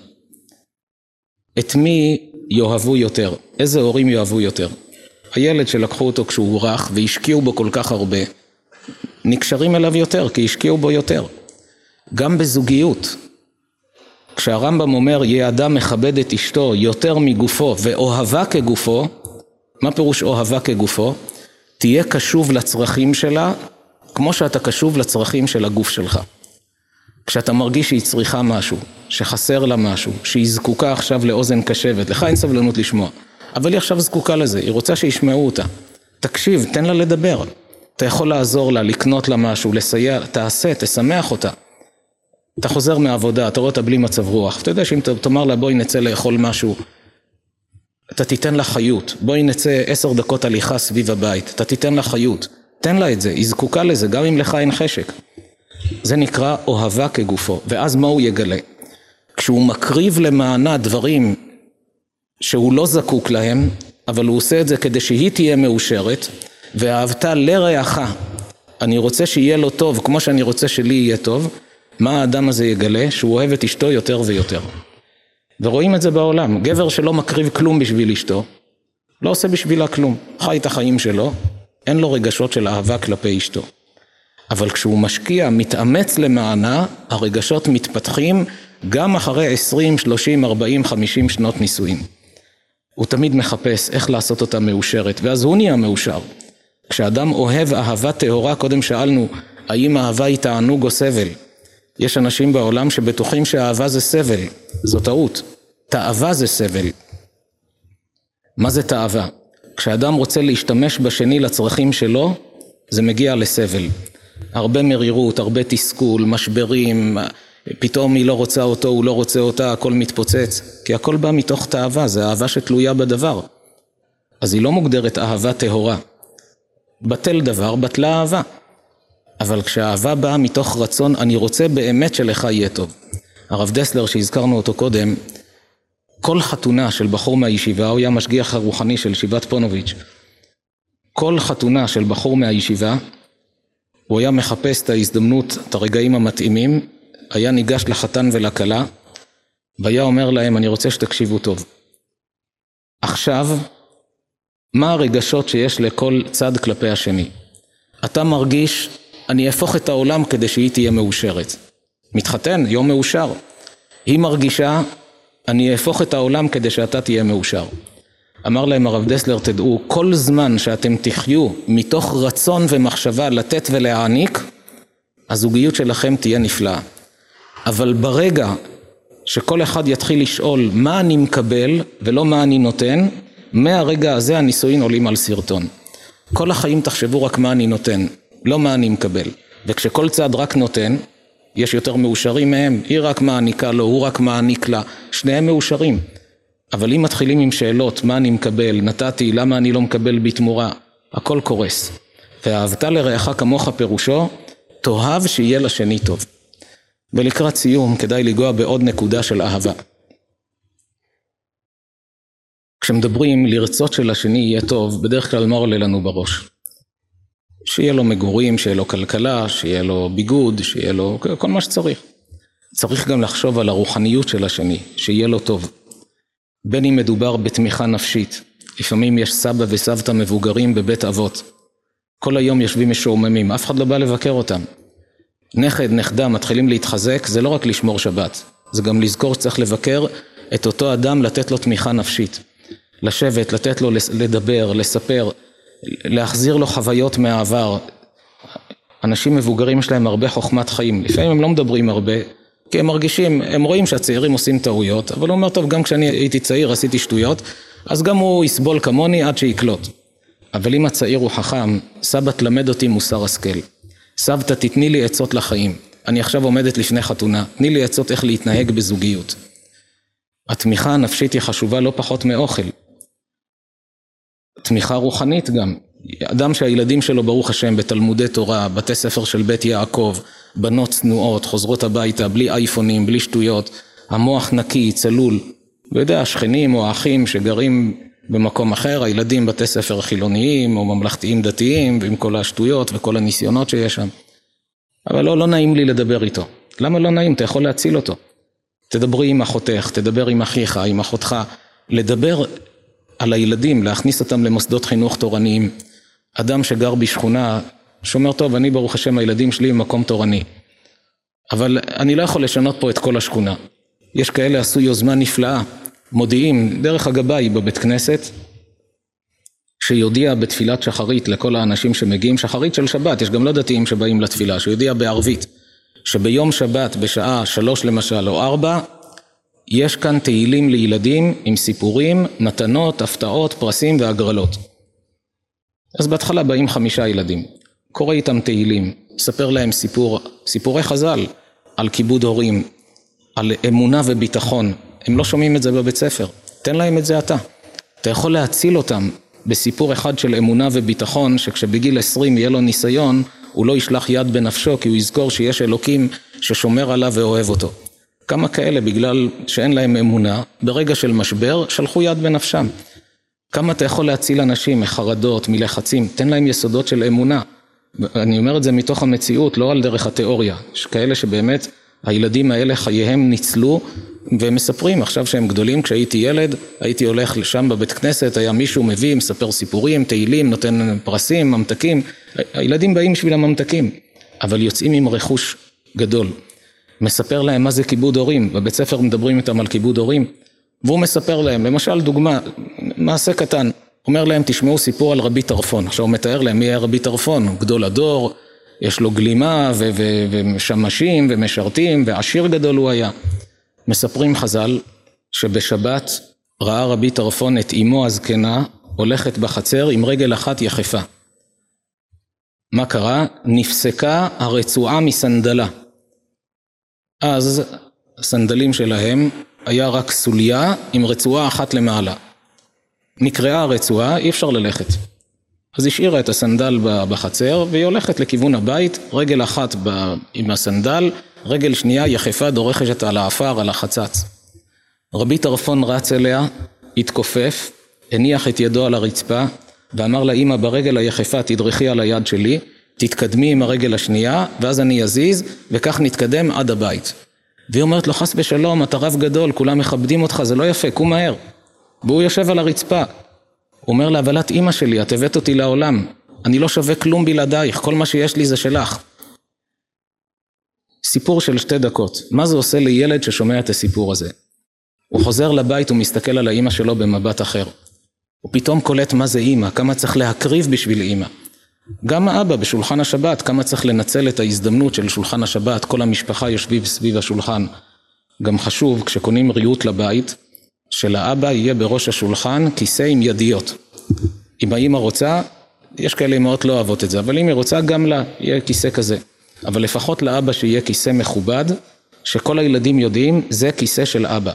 את מי יאהבו יותר? איזה הורים יאהבו יותר? הילד שלקחו אותו כשהוא רך והשקיעו בו כל כך הרבה, נקשרים אליו יותר כי השקיעו בו יותר. גם בזוגיות, כשהרמב"ם אומר יהיה אדם מכבד את אשתו יותר מגופו ואוהבה כגופו, מה פירוש אוהבה כגופו? תהיה קשוב לצרכים שלה כמו שאתה קשוב לצרכים של הגוף שלך. כשאתה מרגיש שהיא צריכה משהו, שחסר לה משהו, שהיא זקוקה עכשיו לאוזן קשבת, לך אין סבלנות לשמוע, אבל היא עכשיו זקוקה לזה, היא רוצה שישמעו אותה. תקשיב, תן לה לדבר. אתה יכול לעזור לה, לקנות לה משהו, לסייע, תעשה, תשמח אותה. אתה חוזר מהעבודה, אתה רואה אותה בלי מצב רוח, אתה יודע שאם תאמר לה בואי נצא לאכול משהו, אתה תיתן לה חיות, בואי נצא עשר דקות הליכה סביב הבית, אתה תיתן לה חיות, תן לה את זה, היא זקוקה לזה, גם אם לך אין חשק. זה נקרא אוהבה כגופו, ואז מה הוא יגלה? כשהוא מקריב למענה דברים שהוא לא זקוק להם, אבל הוא עושה את זה כדי שהיא תהיה מאושרת, ואהבת לרעך. אני רוצה שיהיה לו טוב כמו שאני רוצה שלי יהיה טוב, מה האדם הזה יגלה? שהוא אוהב את אשתו יותר ויותר. ורואים את זה בעולם, גבר שלא מקריב כלום בשביל אשתו, לא עושה בשבילה כלום, חי את החיים שלו, אין לו רגשות של אהבה כלפי אשתו. אבל כשהוא משקיע, מתאמץ למענה, הרגשות מתפתחים גם אחרי 20, 30, 40, 50 שנות נישואין. הוא תמיד מחפש איך לעשות אותה מאושרת, ואז הוא נהיה מאושר. כשאדם אוהב אהבה טהורה, קודם שאלנו, האם אהבה היא תענוג או סבל? יש אנשים בעולם שבטוחים שאהבה זה סבל, זו טעות. תאווה זה סבל. מה זה תאווה? כשאדם רוצה להשתמש בשני לצרכים שלו, זה מגיע לסבל. הרבה מרירות, הרבה תסכול, משברים, פתאום היא לא רוצה אותו, הוא לא רוצה אותה, הכל מתפוצץ, כי הכל בא מתוך תאווה, זה אהבה שתלויה בדבר. אז היא לא מוגדרת אהבה טהורה. בטל דבר, בטלה אהבה. אבל כשהאהבה באה מתוך רצון, אני רוצה באמת שלך יהיה טוב. הרב דסלר שהזכרנו אותו קודם, כל חתונה של בחור מהישיבה, הוא היה משגיח הרוחני של ישיבת פונוביץ', כל חתונה של בחור מהישיבה, הוא היה מחפש את ההזדמנות, את הרגעים המתאימים, היה ניגש לחתן ולכלה, והיה אומר להם, אני רוצה שתקשיבו טוב. עכשיו, מה הרגשות שיש לכל צד כלפי השני? אתה מרגיש, אני אהפוך את העולם כדי שהיא תהיה מאושרת. מתחתן, יום מאושר. היא מרגישה, אני אהפוך את העולם כדי שאתה תהיה מאושר. אמר להם הרב דסלר, תדעו, כל זמן שאתם תחיו מתוך רצון ומחשבה לתת ולהעניק, הזוגיות שלכם תהיה נפלאה. אבל ברגע שכל אחד יתחיל לשאול מה אני מקבל ולא מה אני נותן, מהרגע הזה הנישואין עולים על סרטון. כל החיים תחשבו רק מה אני נותן, לא מה אני מקבל. וכשכל צד רק נותן, יש יותר מאושרים מהם, היא רק מעניקה לו, הוא רק מעניק לה, שניהם מאושרים. אבל אם מתחילים עם שאלות, מה אני מקבל, נתתי, למה אני לא מקבל בתמורה, הכל קורס. ואהבת לרעך כמוך פירושו, תאהב שיהיה לשני טוב. ולקראת סיום כדאי לנגוע בעוד נקודה של אהבה. כשמדברים לרצות שלשני יהיה טוב, בדרך כלל מה עולה לנו בראש? שיהיה לו מגורים, שיהיה לו כלכלה, שיהיה לו ביגוד, שיהיה לו כל מה שצריך. צריך גם לחשוב על הרוחניות של השני, שיהיה לו טוב. בין אם מדובר בתמיכה נפשית, לפעמים יש סבא וסבתא מבוגרים בבית אבות. כל היום יושבים משועממים, אף אחד לא בא לבקר אותם. נכד, נכדה מתחילים להתחזק, זה לא רק לשמור שבת, זה גם לזכור שצריך לבקר את אותו אדם, לתת לו תמיכה נפשית. לשבת, לתת לו לדבר, לספר, להחזיר לו חוויות מהעבר. אנשים מבוגרים יש להם הרבה חוכמת חיים, לפעמים הם לא מדברים הרבה, כי הם מרגישים, הם רואים שהצעירים עושים טעויות, אבל הוא אומר, טוב, גם כשאני הייתי צעיר עשיתי שטויות, אז גם הוא יסבול כמוני עד שיקלוט. אבל אם הצעיר הוא חכם, סבא תלמד אותי מוסר השכל. סבתא תתני לי עצות לחיים. אני עכשיו עומדת לפני חתונה, תני לי עצות איך להתנהג בזוגיות. התמיכה הנפשית היא חשובה לא פחות מאוכל. תמיכה רוחנית גם. אדם שהילדים שלו ברוך השם בתלמודי תורה, בתי ספר של בית יעקב, בנות צנועות, חוזרות הביתה בלי אייפונים, בלי שטויות, המוח נקי, צלול. לא יודע, השכנים או האחים שגרים במקום אחר, הילדים בתי ספר חילוניים או ממלכתיים דתיים ועם כל השטויות וכל הניסיונות שיש שם. אבל לא, לא נעים לי לדבר איתו. למה לא נעים? אתה יכול להציל אותו. תדברי עם אחותך, תדבר עם אחיך, עם אחותך. לדבר על הילדים, להכניס אותם למוסדות חינוך תורניים. אדם שגר בשכונה, שאומר, טוב, אני ברוך השם, הילדים שלי במקום תורני. אבל אני לא יכול לשנות פה את כל השכונה. יש כאלה עשו יוזמה נפלאה, מודיעים דרך הגבאי בבית כנסת, שיודיע בתפילת שחרית לכל האנשים שמגיעים, שחרית של שבת, יש גם לא דתיים שבאים לתפילה, שיודיע בערבית, שביום שבת בשעה שלוש למשל או ארבע, יש כאן תהילים לילדים עם סיפורים, מתנות, הפתעות, פרסים והגרלות. אז בהתחלה באים חמישה ילדים, קורא איתם תהילים, ספר להם סיפור, סיפורי חז"ל, על כיבוד הורים, על אמונה וביטחון, הם לא שומעים את זה בבית ספר, תן להם את זה אתה. אתה יכול להציל אותם בסיפור אחד של אמונה וביטחון, שכשבגיל עשרים יהיה לו ניסיון, הוא לא ישלח יד בנפשו, כי הוא יזכור שיש אלוקים ששומר עליו ואוהב אותו. כמה כאלה בגלל שאין להם אמונה, ברגע של משבר שלחו יד בנפשם. כמה אתה יכול להציל אנשים מחרדות, מלחצים, תן להם יסודות של אמונה. אני אומר את זה מתוך המציאות, לא על דרך התיאוריה. יש כאלה שבאמת הילדים האלה חייהם ניצלו והם מספרים עכשיו שהם גדולים, כשהייתי ילד הייתי הולך לשם בבית כנסת, היה מישהו מביא, מספר סיפורים, תהילים, נותן פרסים, ממתקים, הילדים באים בשביל הממתקים, אבל יוצאים עם רכוש גדול. מספר להם מה זה כיבוד הורים, בבית ספר מדברים איתם על כיבוד הורים, והוא מספר להם, למשל דוגמה, מעשה קטן, אומר להם תשמעו סיפור על רבי טרפון, עכשיו הוא מתאר להם מי היה רבי טרפון, גדול הדור, יש לו גלימה ושמשים ומשרתים ועשיר גדול הוא היה. מספרים חז"ל שבשבת ראה רבי טרפון את אמו הזקנה הולכת בחצר עם רגל אחת יחפה. מה קרה? נפסקה הרצועה מסנדלה. אז הסנדלים שלהם היה רק סוליה עם רצועה אחת למעלה. נקרעה הרצועה, אי אפשר ללכת. אז השאירה את הסנדל בחצר והיא הולכת לכיוון הבית, רגל אחת עם הסנדל, רגל שנייה יחפה דורכת על האפר, על החצץ. רבי טרפון רץ אליה, התכופף, הניח את ידו על הרצפה ואמר לה אמא ברגל היחפה תדרכי על היד שלי, תתקדמי עם הרגל השנייה ואז אני אזיז וכך נתקדם עד הבית. והיא אומרת לו חס ושלום אתה רב גדול כולם מכבדים אותך זה לא יפה קום מהר והוא יושב על הרצפה. הוא אומר לה אבל את אימא שלי את הבאת אותי לעולם. אני לא שווה כלום בלעדייך כל מה שיש לי זה שלך. סיפור של שתי דקות. מה זה עושה לילד ששומע את הסיפור הזה? הוא חוזר לבית ומסתכל על האימא שלו במבט אחר. הוא פתאום קולט מה זה אימא כמה צריך להקריב בשביל אימא. גם האבא בשולחן השבת, כמה צריך לנצל את ההזדמנות של שולחן השבת, כל המשפחה יושבים סביב השולחן. גם חשוב, כשקונים ריהוט לבית, שלאבא יהיה בראש השולחן כיסא עם ידיות. אם האמא רוצה, יש כאלה אמהות לא אוהבות את זה, אבל אם היא רוצה, גם לה יהיה כיסא כזה. אבל לפחות לאבא שיהיה כיסא מכובד, שכל הילדים יודעים, זה כיסא של אבא.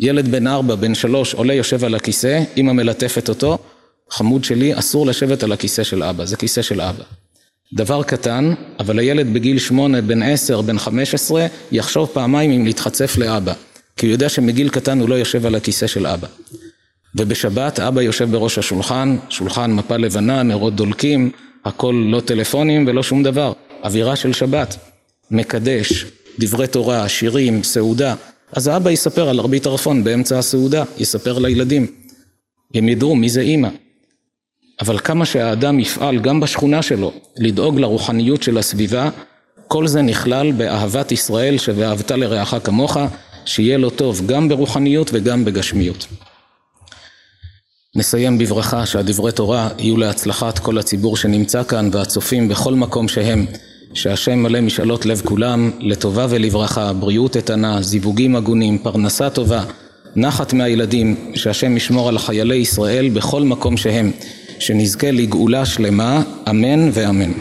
ילד בן ארבע, בן שלוש, עולה יושב על הכיסא, אמא מלטפת אותו, חמוד שלי, אסור לשבת על הכיסא של אבא, זה כיסא של אבא. דבר קטן, אבל הילד בגיל שמונה, בן עשר, בן חמש עשרה, יחשוב פעמיים אם להתחצף לאבא. כי הוא יודע שמגיל קטן הוא לא יושב על הכיסא של אבא. ובשבת אבא יושב בראש השולחן, שולחן מפה לבנה, נרות דולקים, הכל לא טלפונים ולא שום דבר. אווירה של שבת. מקדש, דברי תורה, שירים, סעודה. אז האבא יספר על רבי טרפון באמצע הסעודה, יספר לילדים. הם ידעו מי זה אימא. אבל כמה שהאדם יפעל גם בשכונה שלו לדאוג לרוחניות של הסביבה, כל זה נכלל באהבת ישראל ש"ואהבת לרעך כמוך", שיהיה לו טוב גם ברוחניות וגם בגשמיות. נסיים בברכה שהדברי תורה יהיו להצלחת כל הציבור שנמצא כאן והצופים בכל מקום שהם, שהשם מלא משאלות לב כולם, לטובה ולברכה, בריאות איתנה, זיווגים הגונים, פרנסה טובה, נחת מהילדים, שהשם ישמור על חיילי ישראל בכל מקום שהם. שנזכה לגאולה שלמה, אמן ואמן.